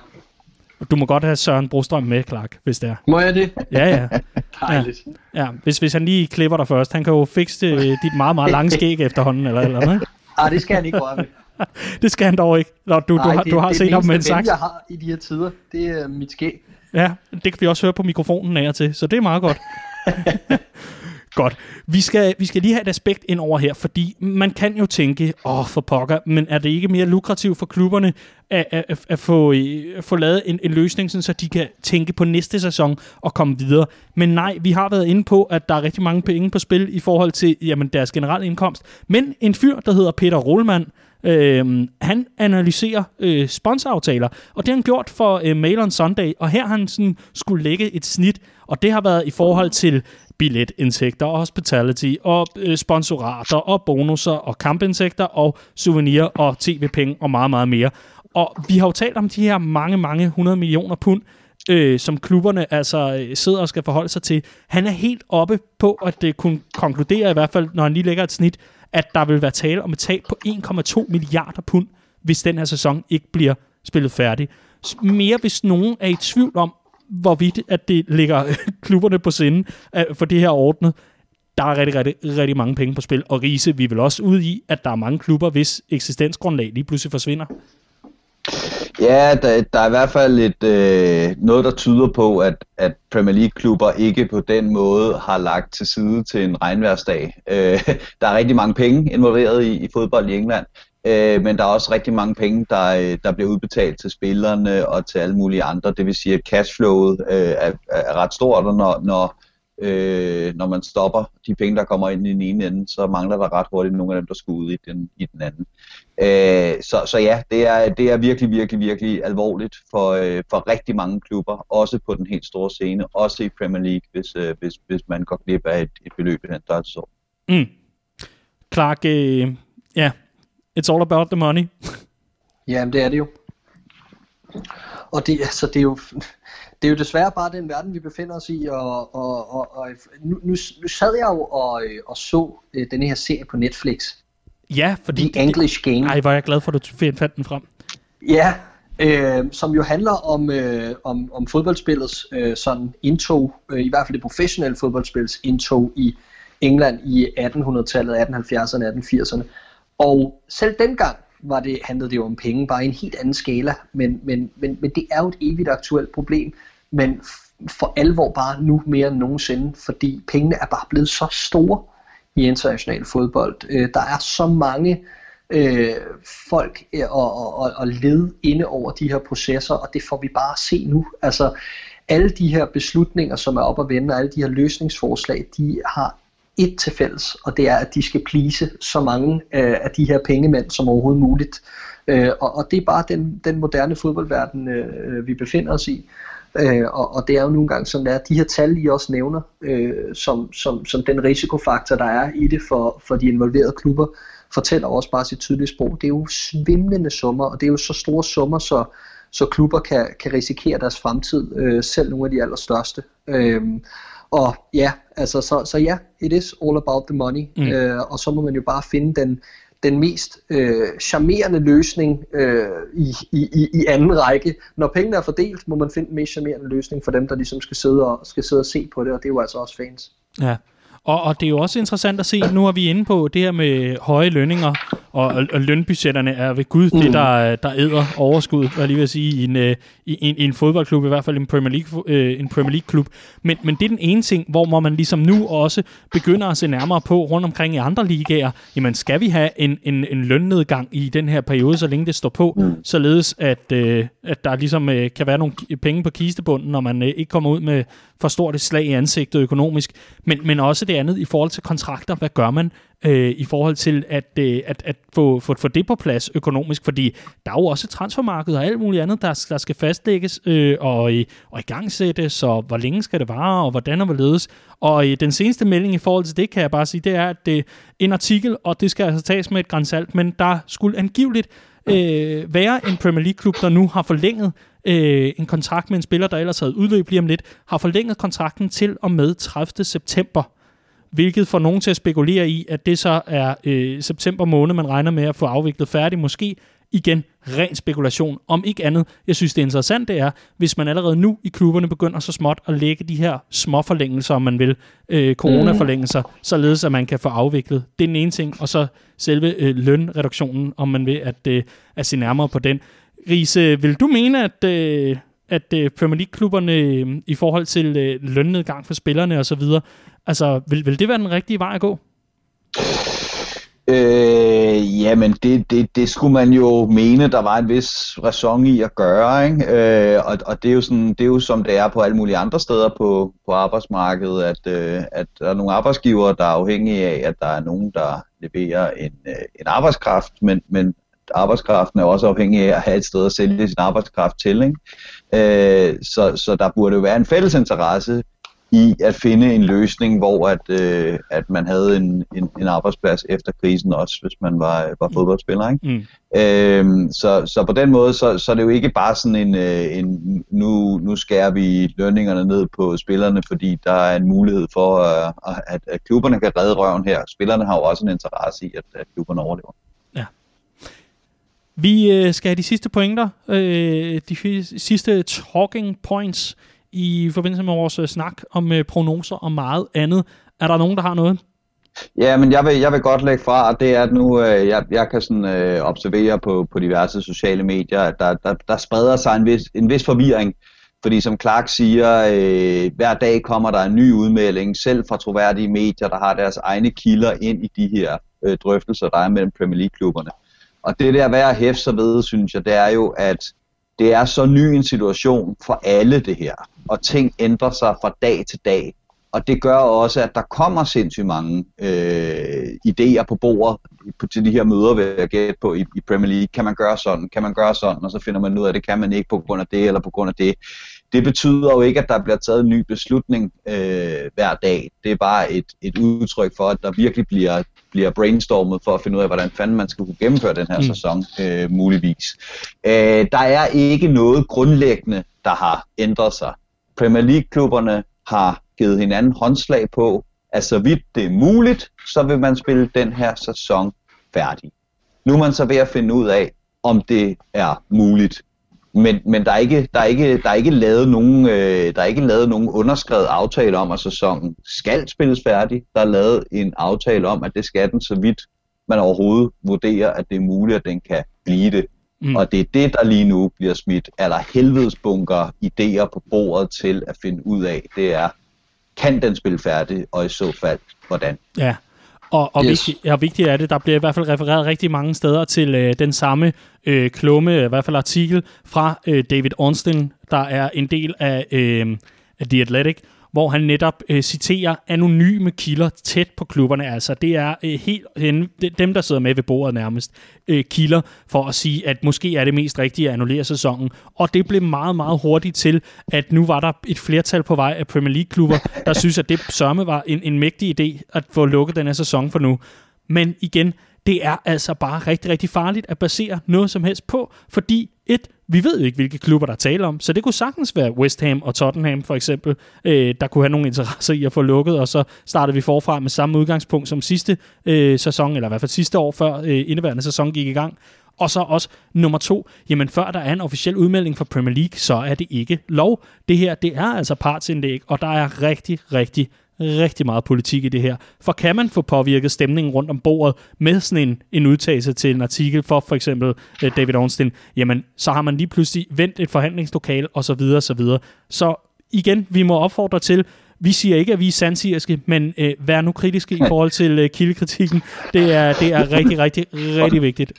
Du må godt have Søren Brostrøm med, Clark, hvis det er. Må jeg det? Ja, ja. Dejligt. ja. Hvis, hvis han lige klipper dig først. Han kan jo fikse øh, dit meget, meget lange skæg efterhånden, eller eller andet. Ah, det skal han ikke røre ved. Det skal han dog ikke. Nå, du, Nej, du, har, det, du har det set ham med en saks. jeg har i de her tider, det er mit skæg. Ja, det kan vi også høre på mikrofonen af og til, så det er meget godt godt. Vi skal, vi skal lige have et aspekt ind over her, fordi man kan jo tænke, åh for pokker, men er det ikke mere lukrativt for klubberne at, at, at, at få, øh, at få lavet en, en løsning, sådan, så de kan tænke på næste sæson og komme videre? Men nej, vi har været inde på, at der er rigtig mange penge på spil i forhold til jamen, deres generelle indkomst. Men en fyr, der hedder Peter Rollmann, Øh, han analyserer øh, sponsoraftaler, og det har han gjort for øh, Mail on Sunday, og her har han sådan skulle lægge et snit, og det har været i forhold til billetindtægter og hospitality og øh, sponsorater og bonusser og kampindtægter og souvenir og tv-penge og meget, meget mere. Og vi har jo talt om de her mange, mange 100 millioner pund, øh, som klubberne altså øh, sidder og skal forholde sig til. Han er helt oppe på at det kunne konkludere, i hvert fald når han lige lægger et snit, at der vil være tale om et tab på 1,2 milliarder pund, hvis den her sæson ikke bliver spillet færdig. Mere hvis nogen er i tvivl om, hvorvidt at det ligger klubberne på sinde for det her ordnet. Der er rigtig, rigtig, rigtig mange penge på spil. Og Riese, vi vil også ud i, at der er mange klubber, hvis eksistensgrundlag lige pludselig forsvinder. Ja, der, der er i hvert fald et, øh, noget, der tyder på, at, at Premier League-klubber ikke på den måde har lagt til side til en regnværsdag. Øh, der er rigtig mange penge involveret i, i fodbold i England, øh, men der er også rigtig mange penge, der, øh, der bliver udbetalt til spillerne og til alle mulige andre. Det vil sige, at cashflowet øh, er, er ret stort, og når, når, øh, når man stopper de penge, der kommer ind i den ene ende, så mangler der ret hurtigt nogle af dem, der skal ud i den, i den anden. Øh, så, så ja, det er, det er virkelig, virkelig, virkelig alvorligt for, øh, for rigtig mange klubber, også på den helt store scene, også i Premier League, hvis, øh, hvis, hvis man går glip af et, et beløb i den størrelse. Mm. Clark, øh, ja, yeah. it's all about the money. Jamen, det er det jo. Og det, altså, det er jo, det er jo desværre bare den verden, vi befinder os i, og, og, og, og nu, nu, nu sad jeg jo og, øh, og så øh, denne her serie på Netflix, Ja, fordi... The English Game. Ej, hvor er jeg glad for, at du fandt den frem. Ja, øh, som jo handler om, øh, om, om fodboldspillets øh, sådan indtog, øh, i hvert fald det professionelle fodboldspillets indtog i England i 1800-tallet, 1870'erne, 1880'erne. Og selv dengang var det, handlede det jo om penge, bare i en helt anden skala, men, men, men, men det er jo et evigt aktuelt problem, men for alvor bare nu mere end nogensinde, fordi pengene er bare blevet så store i international fodbold. Øh, der er så mange øh, folk øh, og, og, og led inde over de her processer, og det får vi bare se nu. Altså, alle de her beslutninger, som er op at vende, og alle de her løsningsforslag, de har et til fælles, og det er, at de skal plise så mange øh, af de her pengemænd som overhovedet muligt. Øh, og, og det er bare den, den moderne fodboldverden, øh, øh vi befinder os i. Øh, og, og det er jo nogle gange sådan, at de her tal, I også nævner, øh, som, som, som den risikofaktor, der er i det for, for de involverede klubber, fortæller også bare sit tydelige sprog. Det er jo svimlende summer, og det er jo så store summer, så, så klubber kan, kan risikere deres fremtid, øh, selv nogle af de allerstørste. Øh, og ja, altså, så, så ja, it is all about the money, mm. øh, og så må man jo bare finde den, den mest øh, charmerende løsning øh, i, i, i anden række. Når pengene er fordelt, må man finde den mest charmerende løsning for dem, der ligesom skal sidde og, skal sidde og se på det, og det er jo altså også fans. Ja, og, og det er jo også interessant at se, nu er vi inde på det her med høje lønninger, og, og, og lønbudgetterne er ved Gud mm. det, der, der æder overskud, hvad lige vil sige, i en, i, en, i en fodboldklub, i hvert fald en Premier League, øh, en Premier League klub. Men, men det er den ene ting, hvor, hvor man ligesom nu også begynder at se nærmere på rundt omkring i andre ligaer, jamen skal vi have en, en, en lønnedgang i den her periode, så længe det står på, mm. således at, øh, at der ligesom øh, kan være nogle penge på kistebunden, når man øh, ikke kommer ud med for stort et slag i ansigtet økonomisk, men, men også det andet i forhold til kontrakter. Hvad gør man øh, i forhold til at, øh, at, at få, få, få det på plads økonomisk? Fordi der er jo også transfermarked og alt muligt andet, der, der skal fastlægges øh, og, øh, og i gang sættes, og hvor længe skal det vare, og hvordan og hvorledes. Og øh, den seneste melding i forhold til det, kan jeg bare sige, det er, at det øh, en artikel, og det skal altså tages med et grænsalt, men der skulle angiveligt øh, være en Premier League-klub, der nu har forlænget øh, en kontrakt med en spiller, der ellers havde udløb lige om lidt, har forlænget kontrakten til og med 30. september. Hvilket får nogen til at spekulere i, at det så er øh, september måned, man regner med at få afviklet færdig. Måske Igen, ren spekulation. Om ikke andet, jeg synes det er interessant, det er, hvis man allerede nu i klubberne begynder så småt at lægge de her små forlængelser, om man vil, øh, coronaforlængelser, mm. således at man kan få afviklet. Det er den ene ting, og så selve øh, lønreduktionen, om man vil at, øh, at se nærmere på den. Riese, vil du mene, at, øh, at øh, Premier League-klubberne øh, i forhold til øh, lønnedgang for spillerne osv., altså vil, vil det være den rigtige vej at gå? Øh, jamen, det, det, det skulle man jo mene, der var en vis ræson i at gøre, ikke? Øh, og, og det, er jo sådan, det er jo som det er på alle mulige andre steder på, på arbejdsmarkedet, at, øh, at der er nogle arbejdsgivere, der er afhængige af, at der er nogen, der leverer en, øh, en arbejdskraft, men, men arbejdskraften er også afhængig af at have et sted at sælge sin arbejdskraft til. Ikke? Øh, så, så der burde jo være en fælles interesse i at finde en løsning, hvor at, øh, at man havde en, en, en arbejdsplads efter krisen også, hvis man var, var mm. fodboldspiller. Ikke? Mm. Øhm, så, så på den måde, så, så er det jo ikke bare sådan en, øh, en nu, nu skærer vi lønningerne ned på spillerne, fordi der er en mulighed for, uh, at, at klubberne kan redde røven her. Spillerne har jo også en interesse i, at, at klubberne overlever. Vi øh, skal have de sidste pointer, øh, de sidste talking points i forbindelse med vores øh, snak om øh, prognoser og meget andet. Er der nogen, der har noget? Ja, men jeg vil, jeg vil godt lægge fra, at det er, at nu øh, jeg, jeg kan sådan, øh, observere på, på diverse sociale medier, at der, der, der spreder sig en vis, en vis forvirring. Fordi som Clark siger, øh, hver dag kommer der en ny udmelding, selv fra troværdige medier, der har deres egne kilder ind i de her øh, drøftelser, der er mellem Premier League-klubberne. Og det der værd at hæfte sig ved, synes jeg, det er jo, at det er så ny en situation for alle det her, og ting ændrer sig fra dag til dag. Og det gør også, at der kommer sindssygt mange øh, idéer på bordet på, til de her møder, vil jeg gætte på i, i Premier League. Kan man gøre sådan? Kan man gøre sådan? Og så finder man ud af, at det kan man ikke på grund af det eller på grund af det. Det betyder jo ikke, at der bliver taget en ny beslutning øh, hver dag. Det er bare et, et udtryk for, at der virkelig bliver bliver brainstormet for at finde ud af, hvordan fanden man skal kunne gennemføre den her mm. sæson, øh, muligvis. Øh, der er ikke noget grundlæggende, der har ændret sig. Premier League-klubberne har givet hinanden håndslag på, at så vidt det er muligt, så vil man spille den her sæson færdig. Nu er man så ved at finde ud af, om det er muligt. Men, men der, er ikke, der, er ikke, der er ikke lavet nogen, øh, der er ikke lavet nogen underskrevet aftale om, at sæsonen skal spilles færdig. Der er lavet en aftale om, at det skal den, så vidt man overhovedet vurderer, at det er muligt, at den kan blive det. Mm. Og det er det, der lige nu bliver smidt eller helvedesbunker idéer på bordet til at finde ud af. Det er, kan den spille færdig, og i så fald, hvordan? Ja, og, og, yes. vigtigt, og vigtigt er det, der bliver i hvert fald refereret rigtig mange steder til øh, den samme øh, klumme, i hvert fald artikel fra øh, David Ornstein, der er en del af, øh, af The Athletic, hvor han netop øh, citerer anonyme kilder tæt på klubberne. Altså det er øh, helt hen, dem, der sidder med ved bordet nærmest, øh, kilder for at sige, at måske er det mest rigtige at annullere sæsonen. Og det blev meget, meget hurtigt til, at nu var der et flertal på vej af Premier League-klubber, der synes, at det sørme var en, en mægtig idé at få lukket den her sæson for nu. Men igen, det er altså bare rigtig, rigtig farligt at basere noget som helst på, fordi et, vi ved ikke, hvilke klubber der taler om, så det kunne sagtens være West Ham og Tottenham for eksempel, øh, der kunne have nogle interesser i at få lukket, og så startede vi forfra med samme udgangspunkt som sidste øh, sæson, eller i hvert fald sidste år, før øh, indeværende sæson gik i gang. Og så også nummer to, jamen før der er en officiel udmelding fra Premier League, så er det ikke lov. Det her, det er altså partsindlæg, og der er rigtig, rigtig rigtig meget politik i det her. For kan man få påvirket stemningen rundt om bordet med sådan en, en udtalelse til en artikel for for eksempel øh, David Ornstein, jamen så har man lige pludselig vendt et forhandlingslokal og så videre, så videre. Så igen, vi må opfordre til, vi siger ikke, at vi er sandsigerske, men øh, vær nu kritiske i forhold til øh, kildekritikken. Det er, det er rigtig, rigtig, rigtig vigtigt.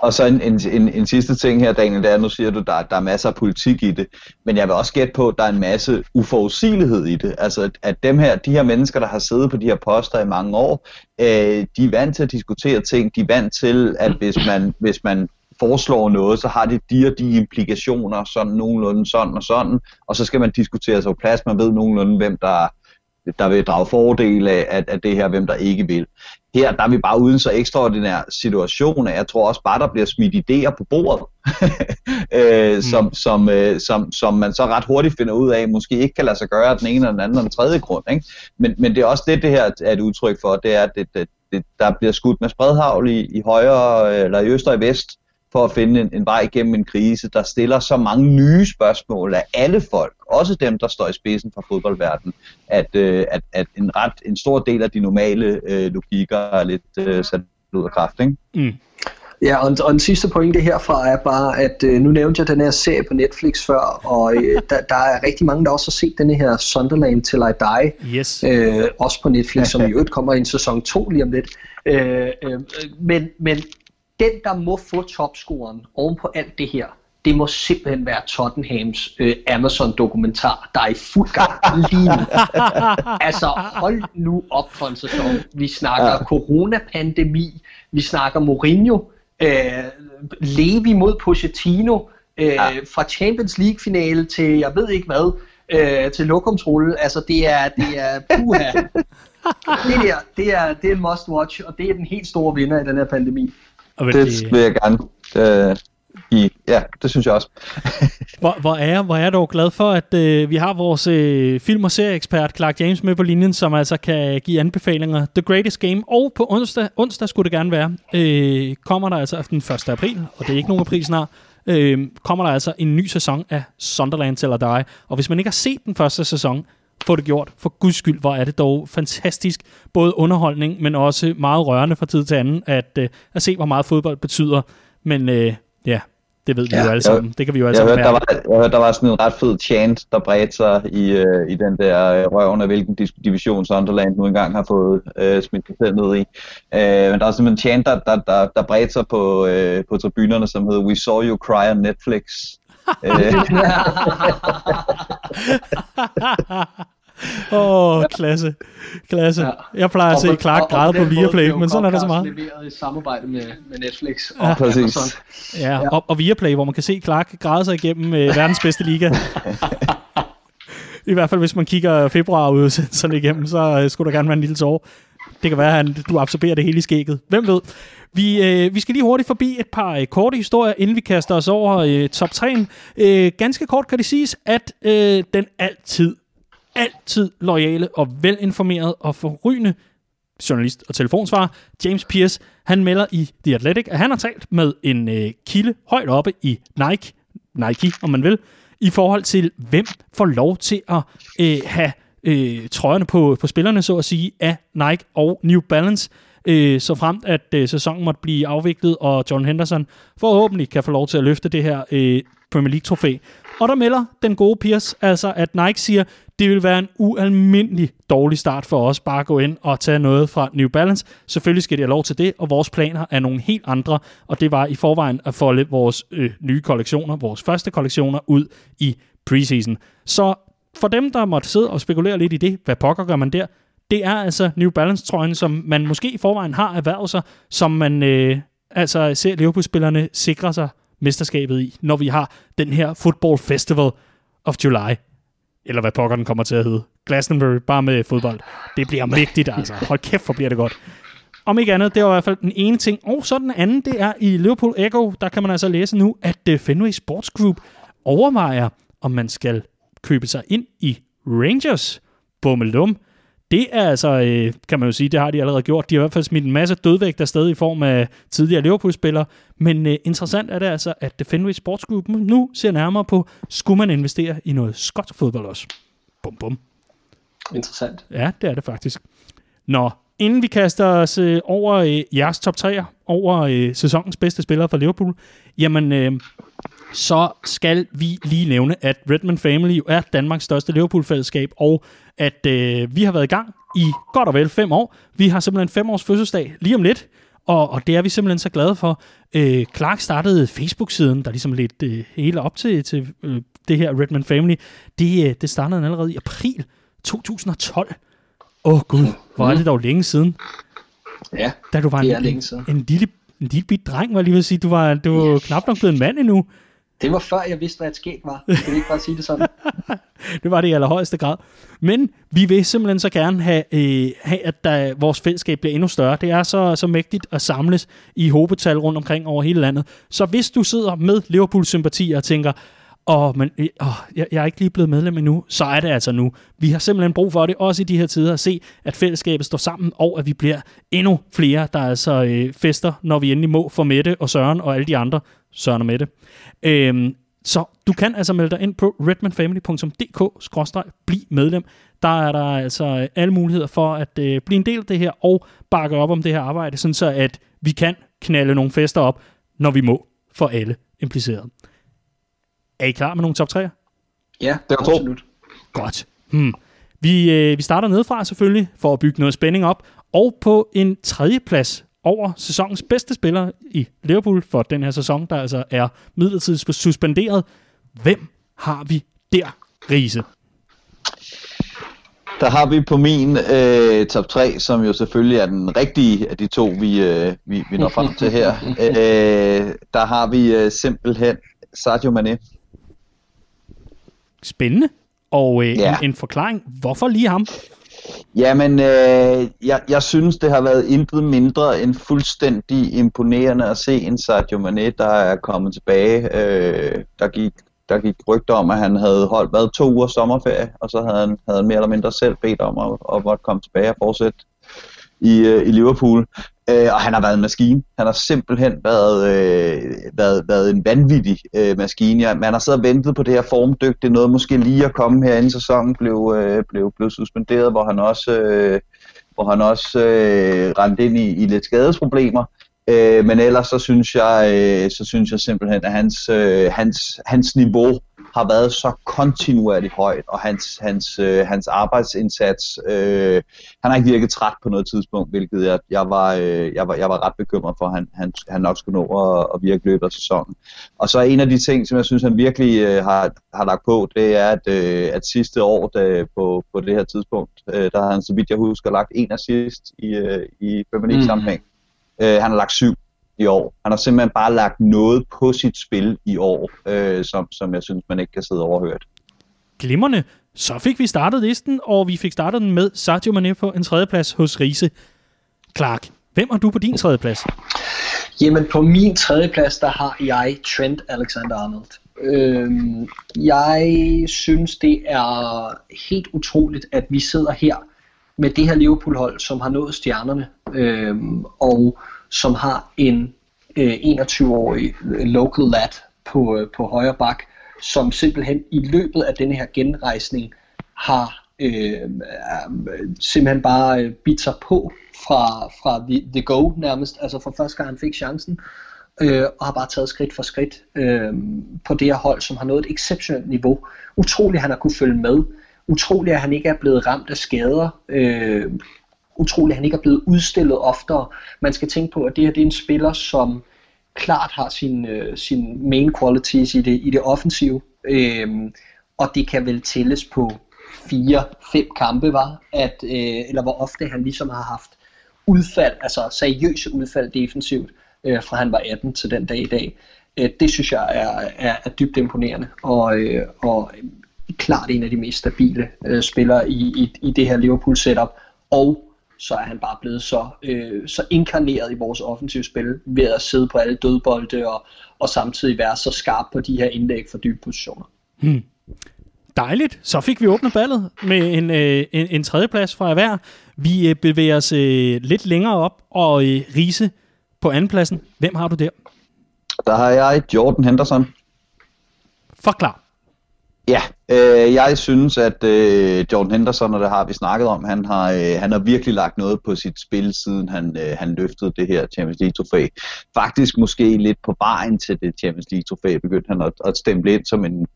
Og så en, en, en, en sidste ting her, Daniel, det er, nu siger du, der, der er masser af politik i det, men jeg vil også gætte på, at der er en masse uforudsigelighed i det. Altså, at dem her, de her mennesker, der har siddet på de her poster i mange år, øh, de er vant til at diskutere ting, de er vant til, at hvis man, hvis man foreslår noget, så har det de og de implikationer, sådan nogenlunde sådan og sådan, og så skal man diskutere sig på plads, man ved nogenlunde, hvem der, der vil drage fordel af, af, det her, hvem der ikke vil. Her der er vi bare uden så ekstraordinær situation, jeg tror også bare, der bliver smidt idéer på bordet, øh, mm. som, som, øh, som, som man så ret hurtigt finder ud af, måske ikke kan lade sig gøre af den ene eller den anden eller den tredje grund. Ikke? Men, men det er også det, det her er et udtryk for, det er, at det, det, det, der bliver skudt med spredhavl i, i højre, eller i øst og i vest, for at finde en, en vej igennem en krise, der stiller så mange nye spørgsmål af alle folk, også dem, der står i spidsen for fodboldverdenen, at, øh, at, at en ret en stor del af de normale øh, logikker er lidt øh, sat ud af kraft. Ikke? Mm. Ja, og, og den sidste pointe herfra er bare, at øh, nu nævnte jeg den her serie på Netflix før, og øh, der, der er rigtig mange, der også har set den her Sunderland Till I Die, yes. øh, også på Netflix, som i øvrigt kommer i en sæson 2 lige om lidt. Øh, øh, men, men den, der må få topscoren oven på alt det her, det må simpelthen være Tottenhams øh, Amazon-dokumentar, der er i fuld gang lige nu. altså, hold nu op for en sæson. Vi snakker ja. coronapandemi, vi snakker Mourinho, øh, Levi mod Pochettino, øh, ja. fra Champions League-finale til jeg ved ikke hvad, øh, til lokumsrulle. Altså, det er, det er puha. det der, det er, det er en must watch, og det er den helt store vinder i den her pandemi. Og det, det vil jeg gerne. Øh, i, ja, det synes jeg også. hvor, hvor, er hvor er jeg dog glad for, at øh, vi har vores øh, film- og serieekspert Clark James med på linjen, som altså kan give anbefalinger. The Greatest Game, og på onsdag, onsdag skulle det gerne være, øh, kommer der altså den 1. april, og det er ikke nogen april snart, øh, kommer der altså en ny sæson af Sunderland til Die. Og hvis man ikke har set den første sæson, få det gjort. For guds skyld, hvor er det dog fantastisk. Både underholdning, men også meget rørende fra tid til anden, at, øh, at se, hvor meget fodbold betyder. Men øh, ja, det ved vi ja, jo alle sammen. Jeg, det kan vi jo alle jeg sammen hørte, der var, jeg hørte, der var sådan en ret fed chant, der bredte sig i, øh, i den der øh, røven af hvilken division Sunderland nu engang har fået øh, smidt sig selv ned i. Øh, men der var simpelthen en chant, der, der, der, der bredte sig på, øh, på tribunerne, som hedder We saw you cry on Netflix. Åh, oh, klasse. Klasse. Ja. Jeg plejer at se Clark græde på Viaplay, men sådan er det så meget. leveret i samarbejde med, med Netflix og ja. Præcis. Ja, ja. Og, og Viaplay, hvor man kan se Clark græde sig igennem øh, verdens bedste liga. I hvert fald, hvis man kigger februar ud sådan igennem, så øh, skulle der gerne være en lille tår. Det kan være, at du absorberer det hele i skægget. Hvem ved? Vi, øh, vi skal lige hurtigt forbi et par øh, korte historier, inden vi kaster os over øh, top 3'en. Øh, ganske kort kan det siges, at øh, den altid altid lojale og velinformeret og forrygende journalist og telefonsvarer, James Pierce, han melder i The Athletic, at han har talt med en øh, kilde højt oppe i Nike, Nike om man vil, i forhold til, hvem får lov til at øh, have øh, trøjerne på, på spillerne, så at sige, af Nike og New Balance, øh, så frem at øh, sæsonen måtte blive afviklet, og John Henderson forhåbentlig kan få lov til at løfte det her øh, Premier League-trofæ. Og der melder den gode Piers, altså, at Nike siger, det vil være en ualmindelig dårlig start for os bare at gå ind og tage noget fra New Balance. Selvfølgelig skal de have lov til det, og vores planer er nogle helt andre, og det var i forvejen at folde vores øh, nye kollektioner, vores første kollektioner, ud i preseason. Så for dem, der måtte sidde og spekulere lidt i det, hvad pokker gør man der, det er altså New Balance-trøjen, som man måske i forvejen har erhvervet sig, som man øh, altså ser Liverpool-spillerne sikre sig mesterskabet i, når vi har den her Football Festival of July. Eller hvad pokker den kommer til at hedde. Glastonbury, bare med fodbold. Det bliver mægtigt, altså. Hold kæft, hvor bliver det godt. Om ikke andet, det var i hvert fald den ene ting. Og så den anden, det er i Liverpool Echo, der kan man altså læse nu, at øh, Fenway Sports Group overvejer, om man skal købe sig ind i Rangers. Bummelum det er altså, øh, kan man jo sige, det har de allerede gjort. De har i hvert fald smidt en masse dødvægt afsted i form af tidligere Liverpool-spillere. Men øh, interessant er det altså, at The Fenway Sports Group nu ser nærmere på, skulle man investere i noget skotsk fodbold også? Bum, bum. Interessant. Ja, det er det faktisk. Nå, inden vi kaster os øh, over øh, jeres top 3'er, over øh, sæsonens bedste spillere for Liverpool, jamen, øh, så skal vi lige nævne, at Redmond Family er Danmarks største Liverpool-fællesskab, og at øh, vi har været i gang i godt og vel fem år. Vi har simpelthen fem års fødselsdag lige om lidt, og, og det er vi simpelthen så glade for. Øh, Clark startede Facebook-siden, der ligesom lidt øh, hele op til, til øh, det her Redmond Family. Det, øh, det startede allerede i april 2012. Åh oh, gud, hvor er det dog længe siden. Ja, da du var det en, er længe siden. En, en lille, en lille bit dreng, var jeg lige at sige. Du var, du var yes. knap nok blevet en mand endnu. Det var før jeg vidste, hvad et skæg var. Skal vi ikke bare sige det sådan? det var det i allerhøjeste grad. Men vi vil simpelthen så gerne have, øh, have at der, vores fællesskab bliver endnu større. Det er så, så mægtigt at samles i hobetal rundt omkring over hele landet. Så hvis du sidder med Liverpool-sympati og tænker, åh, men, øh, åh, jeg, jeg er ikke lige blevet medlem endnu, så er det altså nu. Vi har simpelthen brug for det, også i de her tider, at se, at fællesskabet står sammen, og at vi bliver endnu flere, der altså øh, fester, når vi endelig må for Mette og Søren og alle de andre, Søren og Mette. Øhm, så du kan altså melde dig ind på redmanfamily.dk-bliv medlem. Der er der altså alle muligheder for at øh, blive en del af det her og bakke op om det her arbejde, sådan så at vi kan knalde nogle fester op, når vi må for alle implicerede. Er I klar med nogle top 3'er? Ja, Det to. absolut. Godt. Hmm. Vi, øh, vi starter nedefra selvfølgelig, for at bygge noget spænding op. Og på en tredje plads over sæsonens bedste spiller i Liverpool for den her sæson, der altså er midlertidigt suspenderet. Hvem har vi der, Riese? Der har vi på min øh, top 3, som jo selvfølgelig er den rigtige af de to, vi, øh, vi, vi når frem til her. Øh, der har vi øh, simpelthen Sadio Mane. Spændende. Og øh, Ja. en, en forklaring. Hvorfor lige ham? Jamen, øh, jeg, jeg synes, det har været intet mindre end fuldstændig imponerende at se en Sadio Mane, der er kommet tilbage. Øh, der, gik, der gik rygter om, at han havde holdt været to uger sommerferie, og så havde han, havde han mere eller mindre selv bedt om at, at måtte komme tilbage og fortsætte i, øh, i Liverpool. Øh, og han har været en maskine. Han har simpelthen været, øh, været, været en vanvittig øh, maskine. Ja, man har siddet og ventet på det her formdygt. Det er noget måske lige at komme her inden sæsonen blev, øh, blev, blev suspenderet, hvor han også, øh, hvor han også øh, rendte ind i, i lidt skadesproblemer. Øh, men ellers så synes jeg, øh, så synes jeg simpelthen, at hans, øh, hans, hans niveau har været så kontinuerligt højt, og hans, hans, øh, hans arbejdsindsats, øh, han har ikke virket træt på noget tidspunkt, hvilket jeg, jeg, var, øh, jeg, var, jeg var ret bekymret for, at han, han, han nok skulle nå at, at virke løbet af sæsonen. Og så en af de ting, som jeg synes, han virkelig øh, har, har lagt på, det er, at, øh, at sidste år da, på, på det her tidspunkt, øh, der har han, så vidt jeg husker, lagt en assist i, øh, i Premier sammenhæng. Øh, han har lagt syv i år. Han har simpelthen bare lagt noget på sit spil i år, øh, som, som jeg synes, man ikke kan sidde overhørt. Glimmerne. Så fik vi startet listen, og vi fik startet den med Sadio Mane på en tredjeplads hos Riese. Clark, hvem har du på din tredjeplads? Jamen på min tredje plads, der har jeg Trent Alexander-Arnold. Øhm, jeg synes, det er helt utroligt, at vi sidder her med det her Liverpool-hold, som har nået stjernerne, øhm, og som har en øh, 21-årig øh, local lad på, øh, på højre bak, som simpelthen i løbet af denne her genrejsning har øh, øh, simpelthen bare øh, bidt sig på fra, fra the, the go nærmest, altså fra første gang han fik chancen, øh, og har bare taget skridt for skridt øh, på det her hold, som har nået et exceptionelt niveau. Utroligt, at han har kunne følge med. Utroligt, at han ikke er blevet ramt af skader. Øh, utroligt, at han ikke er blevet udstillet oftere. Man skal tænke på, at det her det er en spiller, som klart har sin, øh, sin main qualities i det, i det offensive. øh, og det kan vel tælles på fire, fem kampe, var, at, øh, eller hvor ofte han ligesom har haft udfald, altså seriøse udfald defensivt, øh, fra han var 18 til den dag i dag. Øh, det synes jeg er, er, er dybt imponerende, og, øh, og klart en af de mest stabile øh, spillere i, i, i det her Liverpool setup, og så er han bare blevet så, øh, så inkarneret i vores offensive spil ved at sidde på alle dødbolde og, og samtidig være så skarp på de her indlæg for dybe positioner. Hmm. Dejligt. Så fik vi åbnet ballet med en, øh, en, en tredjeplads fra hver. Vi øh, bevæger os øh, lidt længere op, og øh, Riese på andenpladsen. Hvem har du der? Der har jeg Jordan Henderson. Forklar. Ja, øh, jeg synes, at øh, Jordan Henderson, og det har vi snakket om, han har, øh, han har virkelig lagt noget på sit spil, siden han, øh, han løftede det her Champions League-trofæ. Faktisk måske lidt på vejen til det Champions League-trofæ, begyndte han at, at stemple ind som en,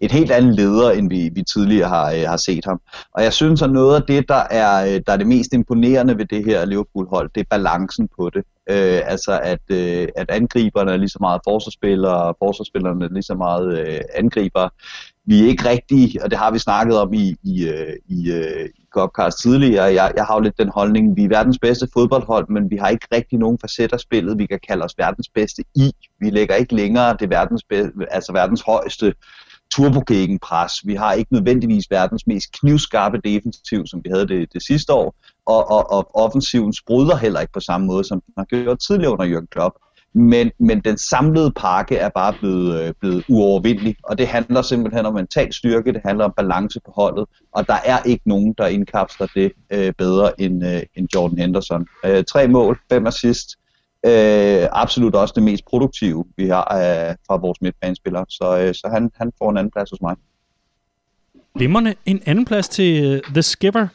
et helt andet leder, end vi, vi tidligere har, øh, har set ham. Og jeg synes, at noget af det, der er, øh, der er det mest imponerende ved det her Liverpool-hold, det er balancen på det. Øh, altså, at, øh, at angriberne er lige så meget forsvarsspillere, og forsvarsspillerne er lige så meget øh, angriber. Vi er ikke rigtige, og det har vi snakket om i, i, øh, i, øh, i Godcast tidligere, jeg, jeg har jo lidt den holdning, vi er verdens bedste fodboldhold, men vi har ikke rigtig nogen facetter af spillet, vi kan kalde os verdens bedste i. Vi lægger ikke længere det verdens, bedste, altså verdens højeste turbogegen-pres. Vi har ikke nødvendigvis verdens mest knivskarpe defensiv, som vi havde det, det sidste år, og, og, og offensiven sprudler heller ikke på samme måde, som den har gjort tidligere under Jürgen Klopp men, men den samlede pakke er bare blevet, øh, blevet uovervindelig, og det handler simpelthen om mental styrke, det handler om balance på holdet, og der er ikke nogen, der indkapsler det øh, bedre end, øh, end Jordan Henderson. Øh, tre mål, fem assist, øh, absolut også det mest produktive, vi har øh, fra vores midtbanespillere, så, øh, så han, han får en anden plads hos mig. Limmerne en anden plads til uh, The Skipper,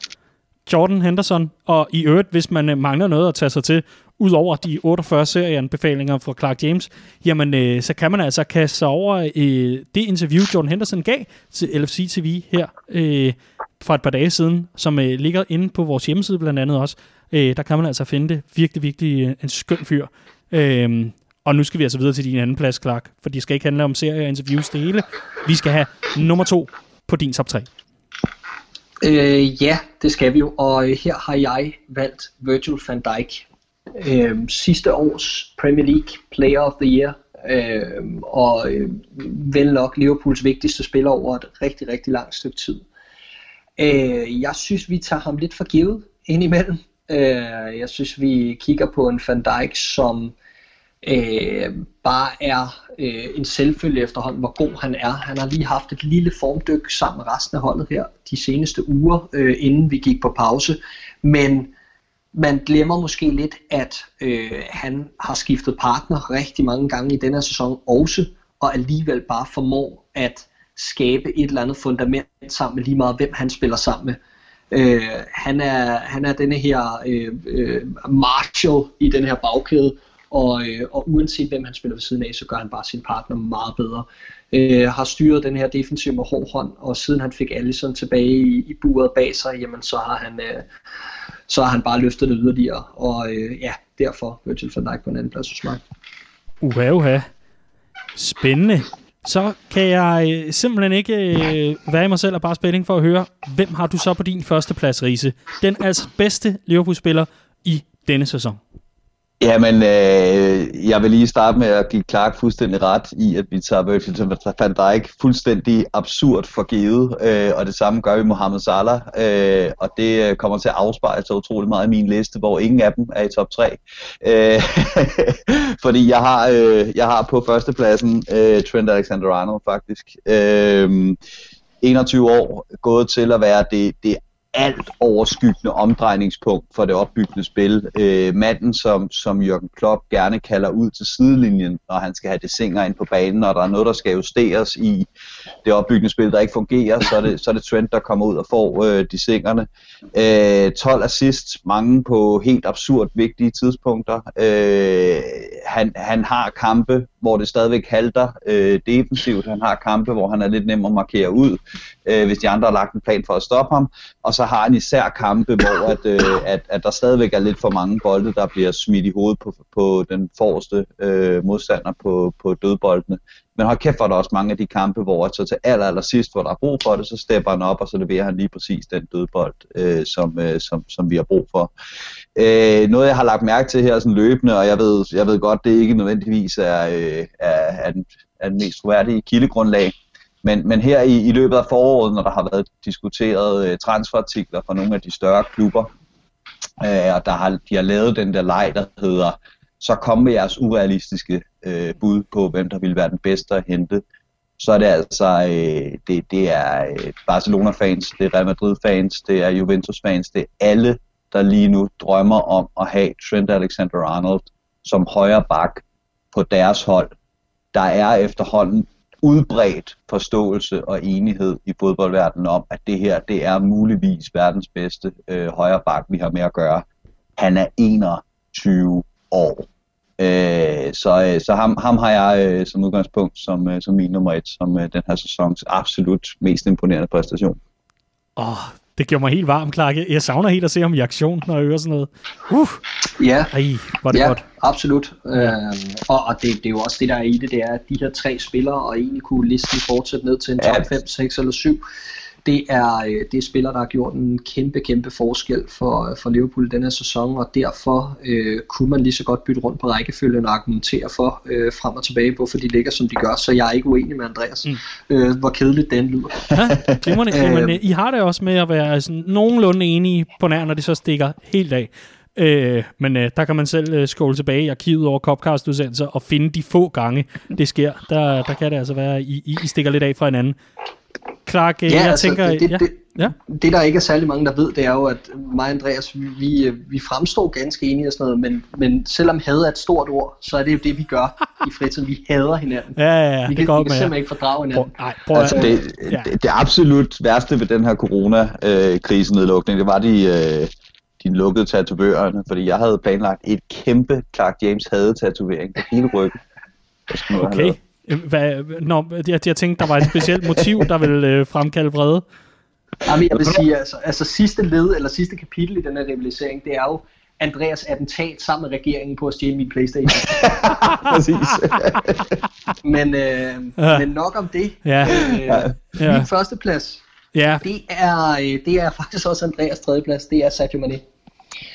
Jordan Henderson, og i øvrigt, hvis man øh, mangler noget at tage sig til, ud over de 48 serieanbefalinger fra Clark James, jamen øh, så kan man altså kaste sig over øh, det interview, Jordan Henderson gav til LFC TV her øh, for et par dage siden, som øh, ligger inde på vores hjemmeside blandt andet også. Øh, der kan man altså finde det virkelig, virkelig øh, en skøn fyr. Øh, og nu skal vi altså videre til din anden plads, Clark, for det skal ikke handle om serier og interviews det hele. Vi skal have nummer to på din top 3. Øh, ja, det skal vi jo, og her har jeg valgt Virgil van Dijk. Øh, sidste års Premier League Player of the Year, øh, og øh, vel nok Liverpools vigtigste spiller over et rigtig, rigtig langt stykke tid. Øh, jeg synes, vi tager ham lidt for givet indimellem. Øh, jeg synes, vi kigger på en Van Dijk, som øh, bare er øh, en selvfølge efterhånden, hvor god han er. Han har lige haft et lille formdyk sammen med resten af holdet her de seneste uger, øh, inden vi gik på pause. Men man glemmer måske lidt, at øh, han har skiftet partner rigtig mange gange i denne sæson også, og alligevel bare formår at skabe et eller andet fundament sammen med lige meget, hvem han spiller sammen med. Øh, han, er, han er denne her øh, øh, Marshall i den her bagkæde, og, øh, og uanset hvem han spiller ved siden af, så gør han bare sin partner meget bedre. Øh, har styret den her defensiv med hård hånd, og siden han fik Allison tilbage i, i buret bag sig, jamen så har han, øh, så har han bare løftet det yderligere, og øh, ja, derfor Virgil van Dijk på en anden plads hos mig. Uha, uha. Spændende. Så kan jeg øh, simpelthen ikke øh, være i mig selv og bare spænding for at høre, hvem har du så på din første plads, Riese? Den altså bedste Liverpool-spiller i denne sæson. Jamen, øh, jeg vil lige starte med at give Clark fuldstændig ret i, at vi tager Virgil van Dijk fuldstændig absurd for givet, øh, og det samme gør vi Mohamed Salah, øh, og det øh, kommer til at afspejle sig utrolig meget i min liste, hvor ingen af dem er i top 3. Øh, fordi jeg har, øh, jeg har på førstepladsen øh, Trent Alexander-Arnold faktisk. Øh, 21 år, gået til at være det, det alt overskyggende omdrejningspunkt for det opbyggende spil. Øh, manden, som, som Jørgen Klopp gerne kalder ud til sidelinjen, når han skal have det singer ind på banen, og der er noget, der skal justeres i det opbyggende spil, der ikke fungerer, så er det, så er det Trent, der kommer ud og får øh, de singerne. Øh, 12 assist, mange på helt absurd vigtige tidspunkter. Øh, han, han har kampe, hvor det stadigvæk halter øh, defensivt. Han har kampe, hvor han er lidt nem at markere ud, øh, hvis de andre har lagt en plan for at stoppe ham. Og så har han især kampe, hvor at, øh, at, at der stadigvæk er lidt for mange bolde, der bliver smidt i hovedet på, på den forreste øh, modstander på, på dødboldene. Men hold kæft, for der også mange af de kampe, hvor at så til aller, aller sidst, hvor der er brug for det, så stepper han op, og så leverer han lige præcis den dødbold, øh, som, øh, som, som vi har brug for. Øh, noget, jeg har lagt mærke til her sådan løbende, og jeg ved, jeg ved godt, det ikke nødvendigvis er, øh, er, er, den, er den mest troværdige kildegrundlag, men, men her i, i løbet af foråret, når der har været diskuteret øh, transferartikler fra nogle af de større klubber, øh, og der har, de har lavet den der leg, der hedder, så kom med jeres urealistiske øh, bud på, hvem der ville være den bedste at hente, så er det altså, øh, det, det er øh, Barcelona-fans, det er Real Madrid-fans, det er Juventus-fans, det er alle, der lige nu drømmer om at have Trent Alexander-Arnold som højre bak på deres hold. Der er efterhånden udbredt forståelse og enighed i fodboldverdenen om, at det her, det er muligvis verdens bedste øh, højre bak, vi har med at gøre. Han er 21 år. Øh, så øh, så ham, ham har jeg øh, som udgangspunkt som, øh, som min nummer et, som øh, den her sæsons absolut mest imponerende præstation. Åh, oh, det gjorde mig helt varm, Clark. Jeg savner helt at se ham i aktion, når jeg hører sådan noget. Uh. Ja, Ej, var det ja godt. absolut. Ja. Øhm, og og det, det er jo også det, der er i det, det er, at de her tre spillere, og egentlig kunne listen fortsætte ned til en top 5, 6 eller 7, det er, øh, det er spillere, der har gjort en kæmpe, kæmpe forskel for, for Liverpool i den her sæson, og derfor øh, kunne man lige så godt bytte rundt på rækkefølgen og argumentere for øh, frem og tilbage, hvorfor de ligger, som de gør, så jeg er ikke uenig med Andreas, mm. øh, hvor kedeligt den lyder. Ja, glimrende. Jamen, øh, I har det også med at være sådan nogenlunde enige på nær, når det så stikker helt af. Øh, men øh, der kan man selv øh, scrolle tilbage i arkivet over Copcast-udsendelser og finde de få gange, det sker. Der, der kan det altså være, I, I stikker lidt af fra hinanden. Clark, øh, Ja, jeg altså, tænker... det, det, ja, det, ja. det, der ikke er særlig mange, der ved, det er jo, at mig og Andreas, vi, vi, vi fremstår ganske enige og sådan noget, men, men selvom had er et stort ord, så er det jo det, vi gør i fritiden. Vi hader hinanden. Ja, ja, ja, vi det kan, går vi med kan jer. simpelthen ikke fordrage hinanden. Prøv, ej, prøv Altså, det, ja. det, det absolut værste ved den her corona-krisenedlukning, det var de, øh, de lukkede tatovørerne, fordi jeg havde planlagt et kæmpe Clark James havde-tatovering på hele ryggen. Det Okay. Hvad, nå, jeg, jeg tænkte, der var et specielt motiv, der ville øh, fremkalde vrede. Jamen, jeg vil sige, altså, altså sidste led, eller sidste kapitel i den her rivalisering, det er jo Andreas attentat sammen med regeringen på at stjæle min Playstation. Præcis. men, øh, Ja. men nok om det. Ja. Øh, Ja. Min førsteplads, Ja, det er, øh, det er faktisk også Andreas tredjeplads, det er Sadio Mane.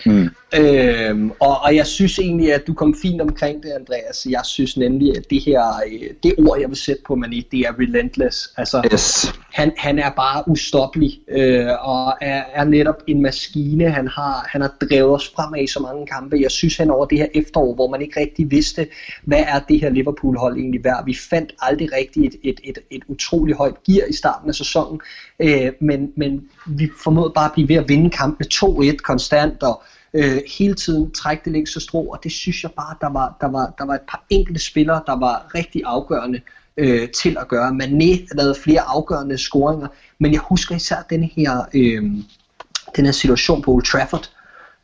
Mm. Øhm, og, og jeg synes egentlig, at du kom fint omkring det, Andreas. Jeg synes nemlig, at det her, øh, det ord, jeg vil sætte på Mané, det er relentless. Altså, Yes. han, han er bare ustoppelig, øh, og er, er netop en maskine. Han har, han har drevet os fremad i så mange kampe. Jeg synes, han over det her efterår, hvor man ikke rigtig vidste, hvad er det her Liverpool-hold egentlig værd. Vi fandt aldrig rigtig et, et, et, et utroligt højt gear i starten af sæsonen, øh, men, men vi formåede bare at blive ved at vinde kampene 2-1 konstant, og øh, hele tiden trække det længste strå, og det synes jeg bare, der var, der var, der var et par enkelte spillere, der var rigtig afgørende øh, til at gøre. Mané lavede flere afgørende scoringer, men jeg husker især den her, øh, den her situation på Old Trafford,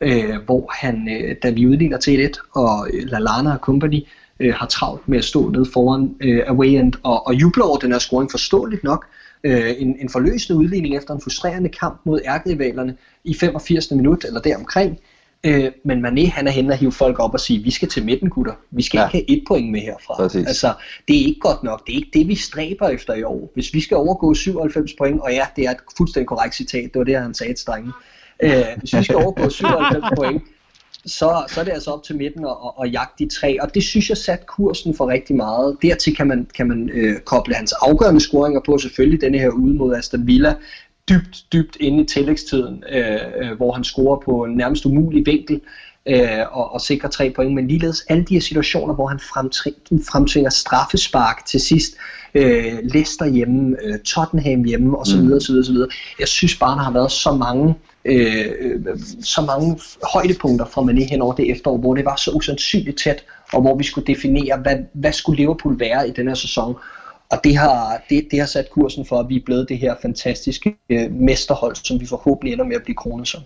øh, hvor han, øh, da vi udligner til 1 og øh, Lallana og company øh, har travlt med at stå nede foran øh, away end og, og juble over den her scoring forståeligt nok, øh, en, en forløsende udligning efter en frustrerende kamp mod ærkerivalerne i 85. minut eller deromkring. Øh, men Mané han er henne og hive folk op og sige, vi skal til midten gutter, vi skal Ja. ikke have et point med herfra. Præcis. Altså, det er ikke godt nok, det er ikke det vi stræber efter i år. Hvis vi skal overgå 97 point, og ja, det er et fuldstændig korrekt citat, det var det han sagde til drengene. Øh, hvis vi skal overgå 97 point, så, så er det altså op til midten og, og, og jagte de tre, og det synes jeg satte kursen for rigtig meget. Dertil kan man, kan man øh, koble hans afgørende scoringer på, selvfølgelig denne her ude mod Aston Villa, dybt, dybt inde i tillægstiden, øh, øh, hvor han scorer på en nærmest umulig vinkel øh, og, og sikrer tre point, men ligeledes alle de her situationer, hvor han fremtvinger, fremtvinger straffespark til sidst, øh, Leicester hjemme, øh, Tottenham hjemme osv. Mm. osv., osv. Jeg synes bare, der har været så mange øh, øh, så mange højdepunkter fra Mané hen over det efterår, hvor det var så usandsynligt tæt, og hvor vi skulle definere, hvad, hvad skulle Liverpool være i den her sæson. Og det har, det, det har sat kursen for, at vi er blevet det her fantastiske øh, mesterhold, som vi forhåbentlig ender med at blive kronet som.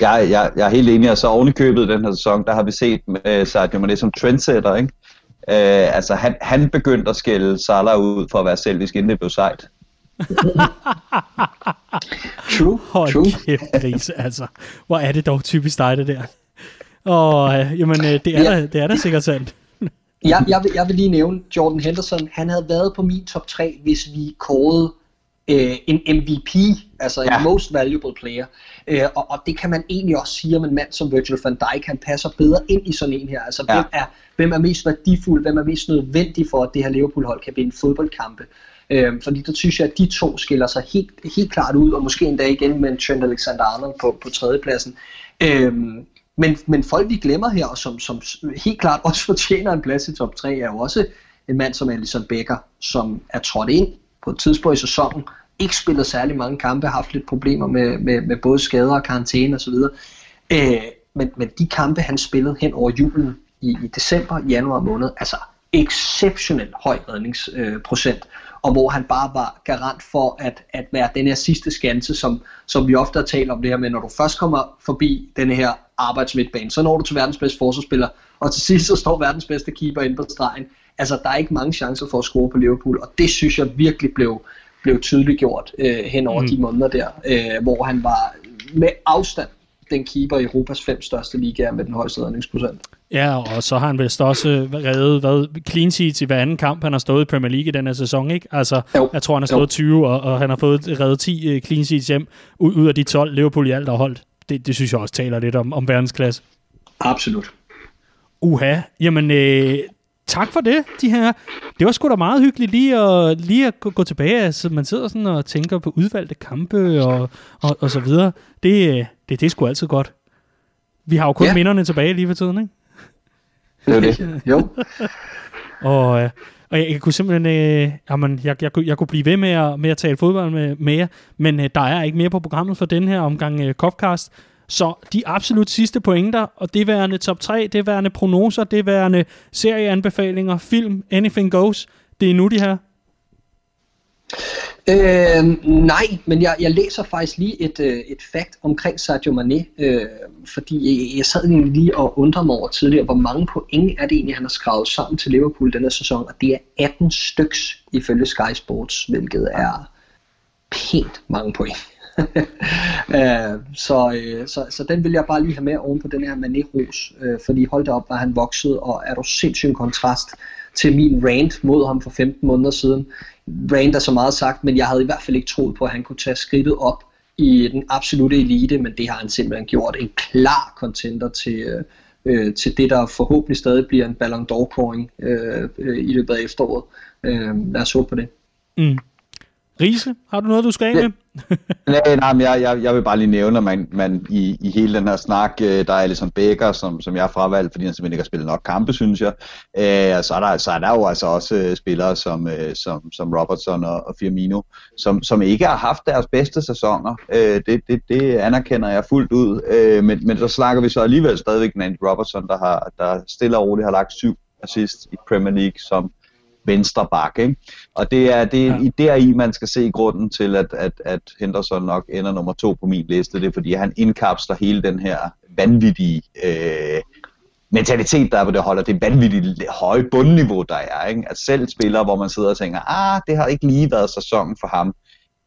Jeg, jeg, jeg er helt enig, og så oven i købet den her sæson, der har vi set uh, Sadio Mane som trendsetter, ikke? Uh, altså, han, han begyndte at skælde Salah ud for at være selvisk, inden det blev sejt. True, Hold true. kæft, grise, altså. Hvor er det dog typisk dig, det der. Og øh, jamen, øh, det, er Ja. da, det er da sikkert sandt. Jeg, jeg, vil, jeg vil lige nævne Jordan Henderson. Han havde været på min top 3, hvis vi kårede øh, en MVP, altså en Ja. most valuable player. Øh, og, og det kan man egentlig også sige om en mand som Virgil van Dijk. Han passer bedre ind i sådan en her. Altså, Ja. hvem, er, hvem er mest værdifuld, hvem er mest nødvendig for, at det her Liverpool-hold kan vinde fodboldkampe. Øh, fordi der synes jeg, at de to skiller sig helt, helt klart ud, og måske endda igen med en Trent Alexander-Arnold på, på tredjepladsen. Øh, men, men folk vi glemmer her, og som, som helt klart også fortjener en plads i top 3, er jo også en mand som Alisson Becker, som er trådt ind på et tidspunkt i sæsonen, ikke spillet særlig mange kampe, haft lidt problemer med, med, med både skader og karantæne osv. Øh, men, men de kampe, han spillede hen over julen i, i december, januar måned, altså exceptionelt høj redningsprocent, øh, og hvor han bare var garant for at, at være den her sidste skanse, som, som vi ofte har talt om det her med, når du først kommer forbi den her arbejdsmidtbane, så når du til verdens bedste forsvarsspiller, og til sidst så står verdens bedste keeper inde på stregen. Altså, der er ikke mange chancer for at score på Liverpool, og det synes jeg virkelig blev, blev tydeligt gjort øh, hen over Mm. de måneder der, øh, hvor han var med afstand den keeper i Europas fem største ligaer med den højeste redningsprocent. Ja, og så har han vist også reddet hvad, clean sheets i hver anden kamp, han har stået i Premier League i den her sæson, ikke? Altså, Jo. jeg tror, han har Jo. stået 20, og, og han har fået reddet 10 øh, clean sheets hjem, ud, ud af de 12 Liverpool i alt har holdt. Det, det synes jeg også taler lidt om, om verdensklasse. Absolut. Uha, jamen øh, tak for det, de her. Det var sgu da meget hyggeligt lige at, lige at gå, gå tilbage. Altså, man sidder sådan og tænker på udvalgte kampe og, og, og så videre. Det, øh, det, det er sgu altid godt. Vi har jo kun ja. minderne tilbage lige for tiden, ikke? Det er det. jo. Og, øh, og jeg, jeg kunne simpelthen, øh, jamen, jeg, jeg, kunne- jeg kunne blive ved med at, med at tale fodbold med, med jer, men øh, der er ikke mere på programmet for den her omgang øh, Copcast. Så de absolut sidste pointer, og det værende top 3, det værende prognoser, det værende serieanbefalinger, film, anything goes, det er nu de her. Øh, nej, men jeg, jeg læser faktisk lige et, øh, et fact omkring Sadio Mane, øh, fordi jeg, jeg sad lige og undrede mig over tidligere, hvor mange point er det egentlig, han har skrevet sammen til Liverpool denne sæson, og det er 18 styks ifølge Sky Sports, hvilket er pænt mange point. øh, så, øh, så, så den vil jeg bare lige have med oven på den her Mané-ros, øh, fordi hold da op, var han voksede, og er du sindssygt en kontrast til min rant mod ham for 15 måneder siden. Rant er så meget sagt, men jeg havde i hvert fald ikke troet på, at han kunne tage skridtet op i den absolute elite, men det har han simpelthen gjort. En klar contender til, øh, til det, der forhåbentlig stadig bliver en Ballon d'Or-koring øh, øh, i løbet af efteråret. Øh, lad os håbe på det. Mm. Riese, har du noget, du skal af med? Nej, nej, men jeg, jeg, jeg vil bare lige nævne, at man, man i, i hele den her snak, øh, der er ligesom Becker, som, som jeg har fravalgt, fordi han simpelthen ikke har spillet nok kampe, synes jeg. Øh, og så er, der, så er der jo altså også øh, spillere som, øh, som, som Robertson og, og Firmino, som, som ikke har haft deres bedste sæsoner. Øh, det, det, det anerkender jeg fuldt ud. Øh, men, men så snakker vi så alligevel stadigvæk med Andy Robertson, der, har, der stille og roligt har lagt syv assist i Premier League som venstre bak, ikke? Og det er, det er Ja. ja. deri, man skal se grunden til, at, at, at Henderson nok ender nummer to på min liste. Det er, fordi han indkapsler hele den her vanvittige øh, mentalitet, der er på det hold, og det vanvittigt høje bundniveau, der er. Ikke? At selv spillere, hvor man sidder og tænker, ah, det har ikke lige været sæsonen for ham,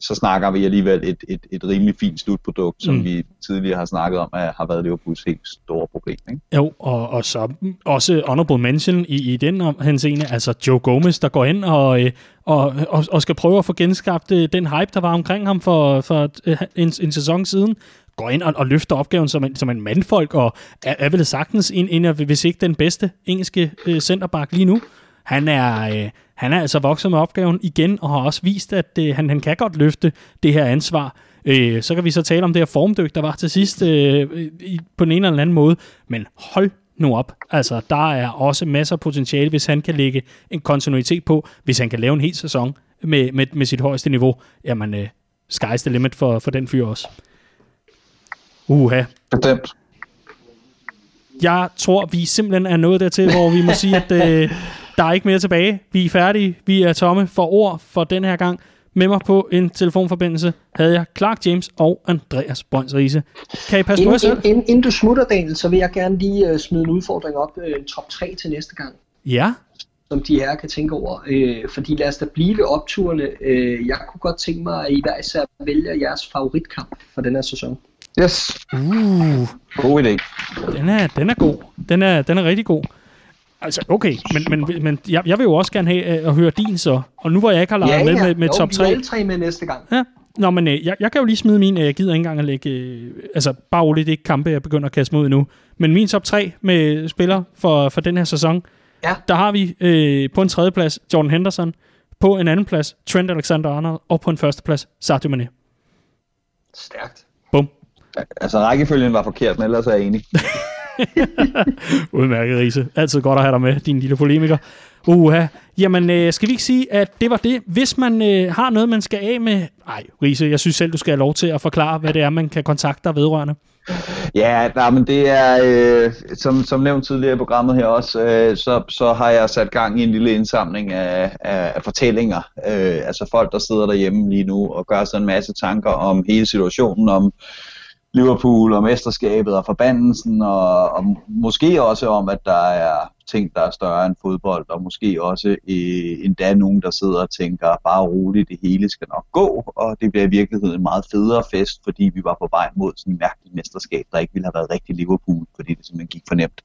så snakker vi alligevel et, et, et rimelig fint slutprodukt, som Mm. vi tidligere har snakket om, at har været Liverpools helt store problem. Ikke? Jo, og, og så også honorable mention i, i den om- henseende, altså Joe Gomez, der går ind og, øh, og, og, og skal prøve at få genskabt øh, den hype, der var omkring ham for, for øh, en, en sæson siden, går ind og, og løfter opgaven som en, som en mandfolk, og er, er vel sagtens en, en af, hvis ikke den bedste engelske øh, centerback lige nu. Han er, øh, han er altså vokset med opgaven igen, og har også vist, at øh, han, han kan godt løfte det her ansvar. Øh, så kan vi så tale om det her formdyk, der var til sidst øh, i, på den ene eller anden måde. Men hold nu op. Altså, der er også masser af potentiale, hvis han kan lægge en kontinuitet på, hvis han kan lave en hel sæson med, med, med sit højeste niveau. Jamen, øh, sky's the limit for, for den fyr også. Uha. Bestemt. Jeg tror, vi simpelthen er nået dertil, hvor vi må sige, at øh, der er ikke mere tilbage. Vi er færdige. Vi er tomme for ord for den her gang. Med mig på en telefonforbindelse havde jeg Clark James og Andreas Brøns Riese. Kan I passe på jer Inden, inden, inden du smutter, Daniel, så vil jeg gerne lige uh, smide en udfordring op, uh, top 3 til næste gang, Ja. som de her kan tænke over. Uh, fordi lad os da blive ved opturene. Uh, jeg kunne godt tænke mig, at I hver især vælger jeres favoritkamp for den her sæson. Yes. Uh, God idé. den er, den er god. Den er, den er rigtig god. Altså, okay, men, men, men jeg, jeg vil jo også gerne have øh, at høre din så. Og nu hvor jeg ikke har leget med med, med jo, top vi er 3. alle tre med næste gang. Ja. Nå, men øh, jeg, jeg kan jo lige smide min. øh, Jeg gider ikke engang at lægge... Øh, altså, bare roligt, det er ikke kampe, jeg begynder at kaste mod nu. Men min top 3 med spillere for, for den her sæson, Ja. der har vi øh, på en tredje plads Jordan Henderson, på en anden plads Trent Alexander-Arnold, og på en første plads Sadio Mane. Stærkt. Bum. Altså, rækkefølgen var forkert, men ellers er jeg enig. Udmærket, Riese. Altid godt at have dig med, din lille polemiker. Uha. Jamen, øh, skal vi ikke sige, at det var det? Hvis man øh, har noget, man skal af med... Ej, Riese, jeg synes selv, du skal have lov til at forklare, hvad det er, man kan kontakte dig vedrørende. Ja, nej, men det er, øh, som, som nævnt tidligere i programmet her også, øh, så, så har jeg sat gang i en lille indsamling af, af, af fortællinger. Øh, altså folk, der sidder derhjemme lige nu og gør sig en masse tanker om hele situationen, om Liverpool og mesterskabet og forbandelsen, og, og måske også om, at der er ting, der er større end fodbold, og måske også øh, endda nogen, der sidder og tænker, bare roligt, det hele skal nok gå, og det bliver i virkeligheden en meget federe fest, fordi vi var på vej mod sådan en mærkelig mesterskab, der ikke ville have været rigtig Liverpool, fordi det simpelthen gik for nemt.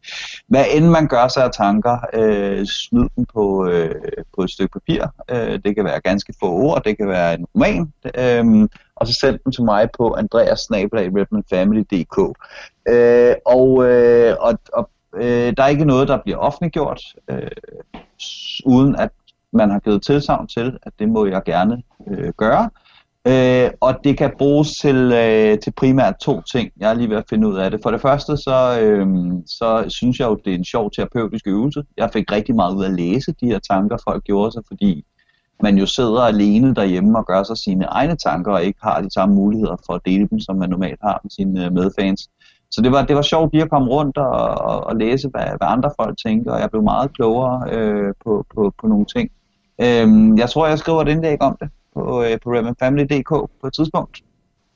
Hvad end man gør sig af tanker, øh, smid dem på, øh, på et stykke papir. Øh, det kan være ganske få ord, det kan være en roman, øh, og så send dem til mig på andreas.redmanfamily.dk. Øh, og, øh, og, og øh, der er ikke noget, der bliver offentliggjort, øh, uden at man har givet tilsavn til, at det må jeg gerne øh, gøre. Øh, og det kan bruges til, øh, til primært to ting. Jeg er lige ved at finde ud af det. For det første, så, øh, så synes jeg jo, det er en sjov terapeutisk øvelse. Jeg fik rigtig meget ud af at læse de her tanker, folk gjorde sig, fordi man jo sidder alene derhjemme og gør sig sine egne tanker, og ikke har de samme muligheder for at dele dem, som man normalt har med sine øh, medfans. Så det var, det var sjovt lige at komme rundt og, og, og læse, hvad, hvad andre folk tænker, og jeg blev meget klogere øh, på, på, på nogle ting. Øh, jeg tror, jeg skriver et indlæg om det på, øh, på RedmanFamily.dk på et tidspunkt.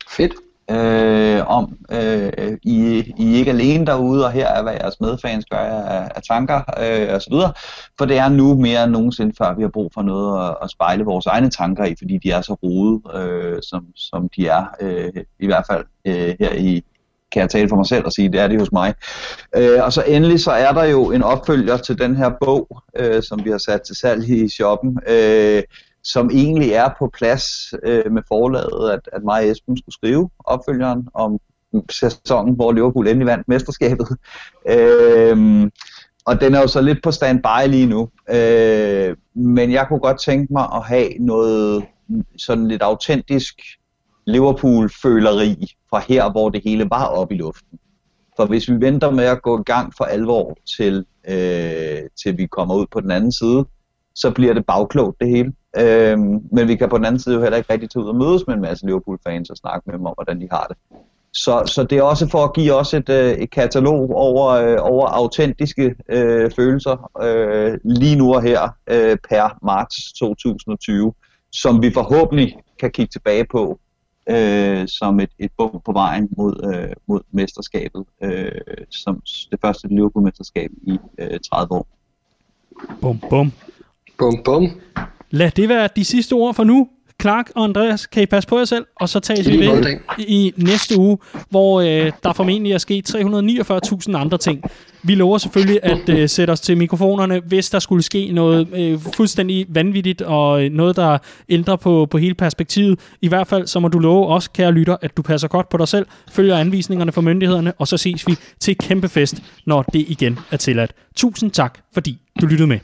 Fedt. Øh, om øh, I, I er ikke alene derude, og her er, hvad jeres medfans gør af, af tanker øh, og så videre. For det er nu mere end nogensinde før, vi har brug for noget at, at spejle vores egne tanker i, fordi de er så rode, øh, som, som de er, øh, i hvert fald øh, her i, kan jeg tale for mig selv og sige, det er det hos mig. Øh, og så endelig så er der jo en opfølger til den her bog, øh, som vi har sat til salg i shoppen, øh, som egentlig er på plads øh, med forlaget, at, at mig og Esben skulle skrive opfølgeren om sæsonen, hvor Liverpool endelig vandt mesterskabet. Øh, og den er jo så lidt på standby lige nu. Øh, men jeg kunne godt tænke mig at have noget sådan lidt autentisk Liverpool-føleri fra her, hvor det hele var oppe i luften. For hvis vi venter med at gå i gang for alvor til, øh, til vi kommer ud på den anden side, så bliver det bagklogt det hele. Øh, men vi kan på den anden side jo heller ikke rigtig tage ud og mødes med en masse Liverpool-fans og snakke med dem om, hvordan de har det. Så, så det er også for at give os et, øh, et katalog over, øh, over autentiske øh, følelser øh, lige nu og her øh, per marts 2020, som vi forhåbentlig kan kigge tilbage på øh, som et, et bum på vejen mod, øh, mod mesterskabet, øh, som det første Liverpool-mesterskab i øh, 30 år. Bum, bum. Bum, bum. Lad det være de sidste ord for nu. Clark og Andreas, kan I passe på jer selv? Og så tages vi ved i næste uge, hvor øh, der formentlig er sket 349.000 andre ting. Vi lover selvfølgelig at øh, sætte os til mikrofonerne, hvis der skulle ske noget øh, fuldstændig vanvittigt, og øh, noget, der ændrer på, på hele perspektivet. I hvert fald så må du love os, kære lytter, at du passer godt på dig selv, følger anvisningerne fra myndighederne, og så ses vi til kæmpe fest, når det igen er tilladt. Tusind tak, fordi du lyttede med.